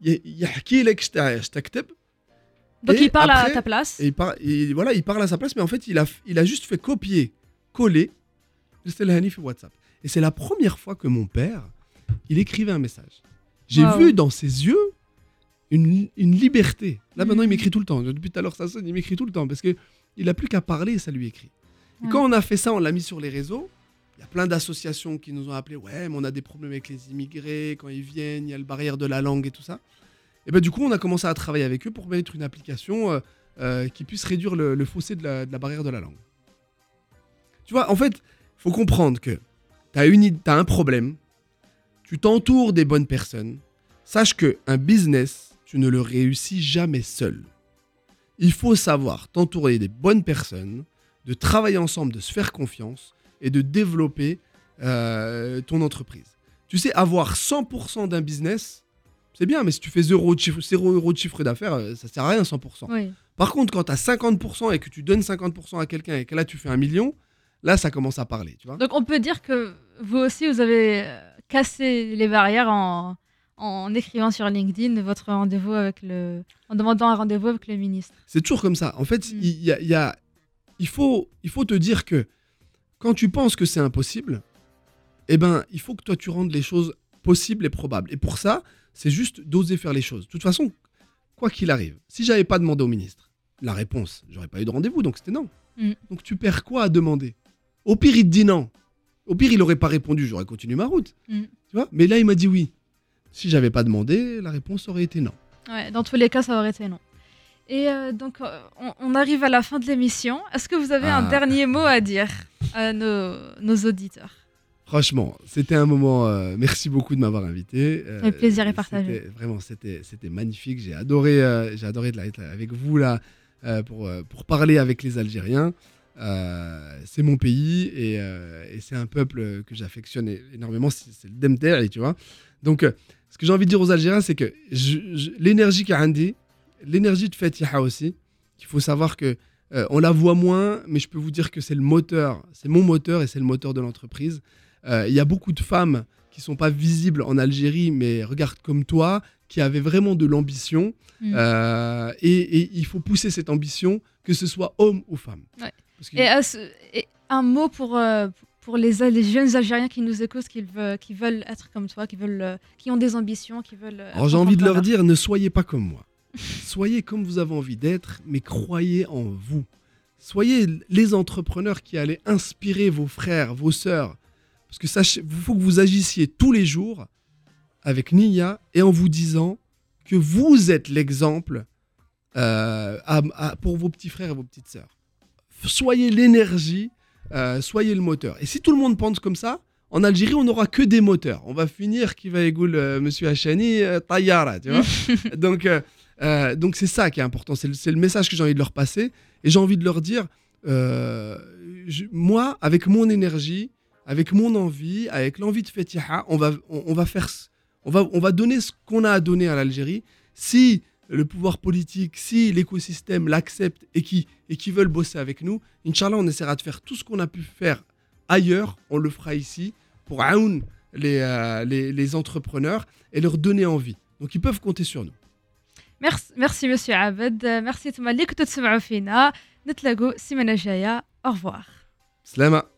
Il Donc, il parle à ta place. Et il voilà, il parle à sa place, mais en fait, il a, il a juste fait copier, coller. C'était le Hanif WhatsApp. Et c'est la première fois que mon père, il écrivait un message. J'ai vu dans ses yeux une, une liberté. Là, maintenant, il mhm. m'écrit tout le temps. Depuis tout à l'heure, ça sonne, il m'écrit tout le temps. Parce que il a plus qu'à parler et ça lui écrit. Et quand on a fait ça, on l'a mis sur les réseaux. Il y a plein d'associations qui nous ont appelés. Ouais, mais on a des problèmes avec les immigrés quand ils viennent. Il y a le barrière de la langue et tout ça. Et ben du coup, on a commencé à travailler avec eux pour mettre une application euh, euh, qui puisse réduire le, le fossé de la, de la barrière de la langue. Tu vois, en fait, il faut comprendre que tu as, une, un problème, tu t'entoures des bonnes personnes. Sache que un business, tu ne le réussis jamais seul. Il faut savoir t'entourer des bonnes personnes, de travailler ensemble, de se faire confiance et de développer euh, ton entreprise. Tu sais, avoir 100% d'un business, c'est bien, mais si tu fais 0 de chiffre, 0 euros de chiffre d'affaires, euh, ça sert à rien 100%. Oui. Par contre, quand tu as 50% et que tu donnes 50% à quelqu'un et que là tu fais un million, là ça commence à parler, tu vois. Donc on peut dire que vous aussi, vous avez euh, cassé les barrières en, en écrivant sur LinkedIn votre rendez-vous avec le... en demandant un rendez-vous avec le ministre. C'est toujours comme ça. En fait, Mm. il y a- il y a- il, faut, il faut te dire que quand tu penses que c'est impossible, eh ben, il faut que toi tu rendes les choses possibles et probables. Et pour ça, c'est juste d'oser faire les choses. De toute façon, quoi qu'il arrive, si j'avais pas demandé au ministre la réponse, j'aurais pas eu de rendez-vous, donc c'était non. Mm. Donc tu perds quoi à demander? Au pire, il te dit non. Au pire, il aurait pas répondu, j'aurais continué ma route. Mm. Tu vois? Mais là, il m'a dit oui. Si j'avais pas demandé, la réponse aurait été non. Ouais, dans tous les cas, ça aurait été non. Et euh, donc, euh, on, arrive à la fin de l'émission. Est-ce que vous avez un ah. dernier mot à dire à nos, auditeurs? Franchement, c'était un moment. Euh, merci beaucoup de m'avoir invité. Le plaisir est partagé. Vraiment, c'était magnifique. J'ai adoré, j'ai adoré être avec vous là pour, pour parler avec les Algériens. c'est mon pays et, c'est un peuple que j'affectionne énormément. C'est le Demter, tu vois. Donc, ce que j'ai envie de dire aux Algériens, c'est que l'énergie qu'a dit l'énergie de Fatiha aussi, qu'il faut savoir que euh, on la voit moins, mais je peux vous dire que c'est le moteur, c'est mon moteur et c'est le moteur de l'entreprise. Euh, il y a beaucoup de femmes qui sont pas visibles en Algérie, mais regarde comme toi, qui avaient vraiment de l'ambition. Mm. Euh, et, il faut pousser cette ambition, que ce soit homme ou femme. Et, un mot pour, pour les, jeunes Algériens qui nous écoutent, qui veulent, qui veulent être comme toi, qui, veulent, qui ont des ambitions, qui veulent... j'ai envie de leur dire, ne soyez pas comme moi. Soyez comme vous avez envie d'être, mais croyez en vous. Soyez les entrepreneurs qui allez inspirer vos frères, vos sœurs. Parce que sachez, il faut que vous agissiez tous les jours avec Nia et en vous disant que vous êtes l'exemple euh, pour vos petits frères et vos petites sœurs. Soyez l'énergie, euh, soyez le moteur. Et si tout le monde pense comme ça, en Algérie, on n'aura que des moteurs. On va finir qui va égoule euh, Monsieur Hachani, Tayara, tu vois. Donc, euh, donc c'est ça qui est important, c'est le, message que j'ai envie de leur passer. Et j'ai envie de leur dire, euh, moi, avec mon énergie, avec mon envie, avec l'envie de Fatiha, on va, on, va faire, on va, on va donner ce qu'on a à donner à l'Algérie. Si le pouvoir politique, si l'écosystème l'accepte et qui, et qui veulent bosser avec nous, Inch'Allah, on essaiera de faire tout ce qu'on a pu faire ailleurs, on le fera ici pour aoun les, euh, les, les entrepreneurs et leur donner envie. Donc ils peuvent compter sur nous. Merci, merci Monsieur Abed. Merci. Nous nous retrouvons la semaine prochaine. Au revoir. Slama.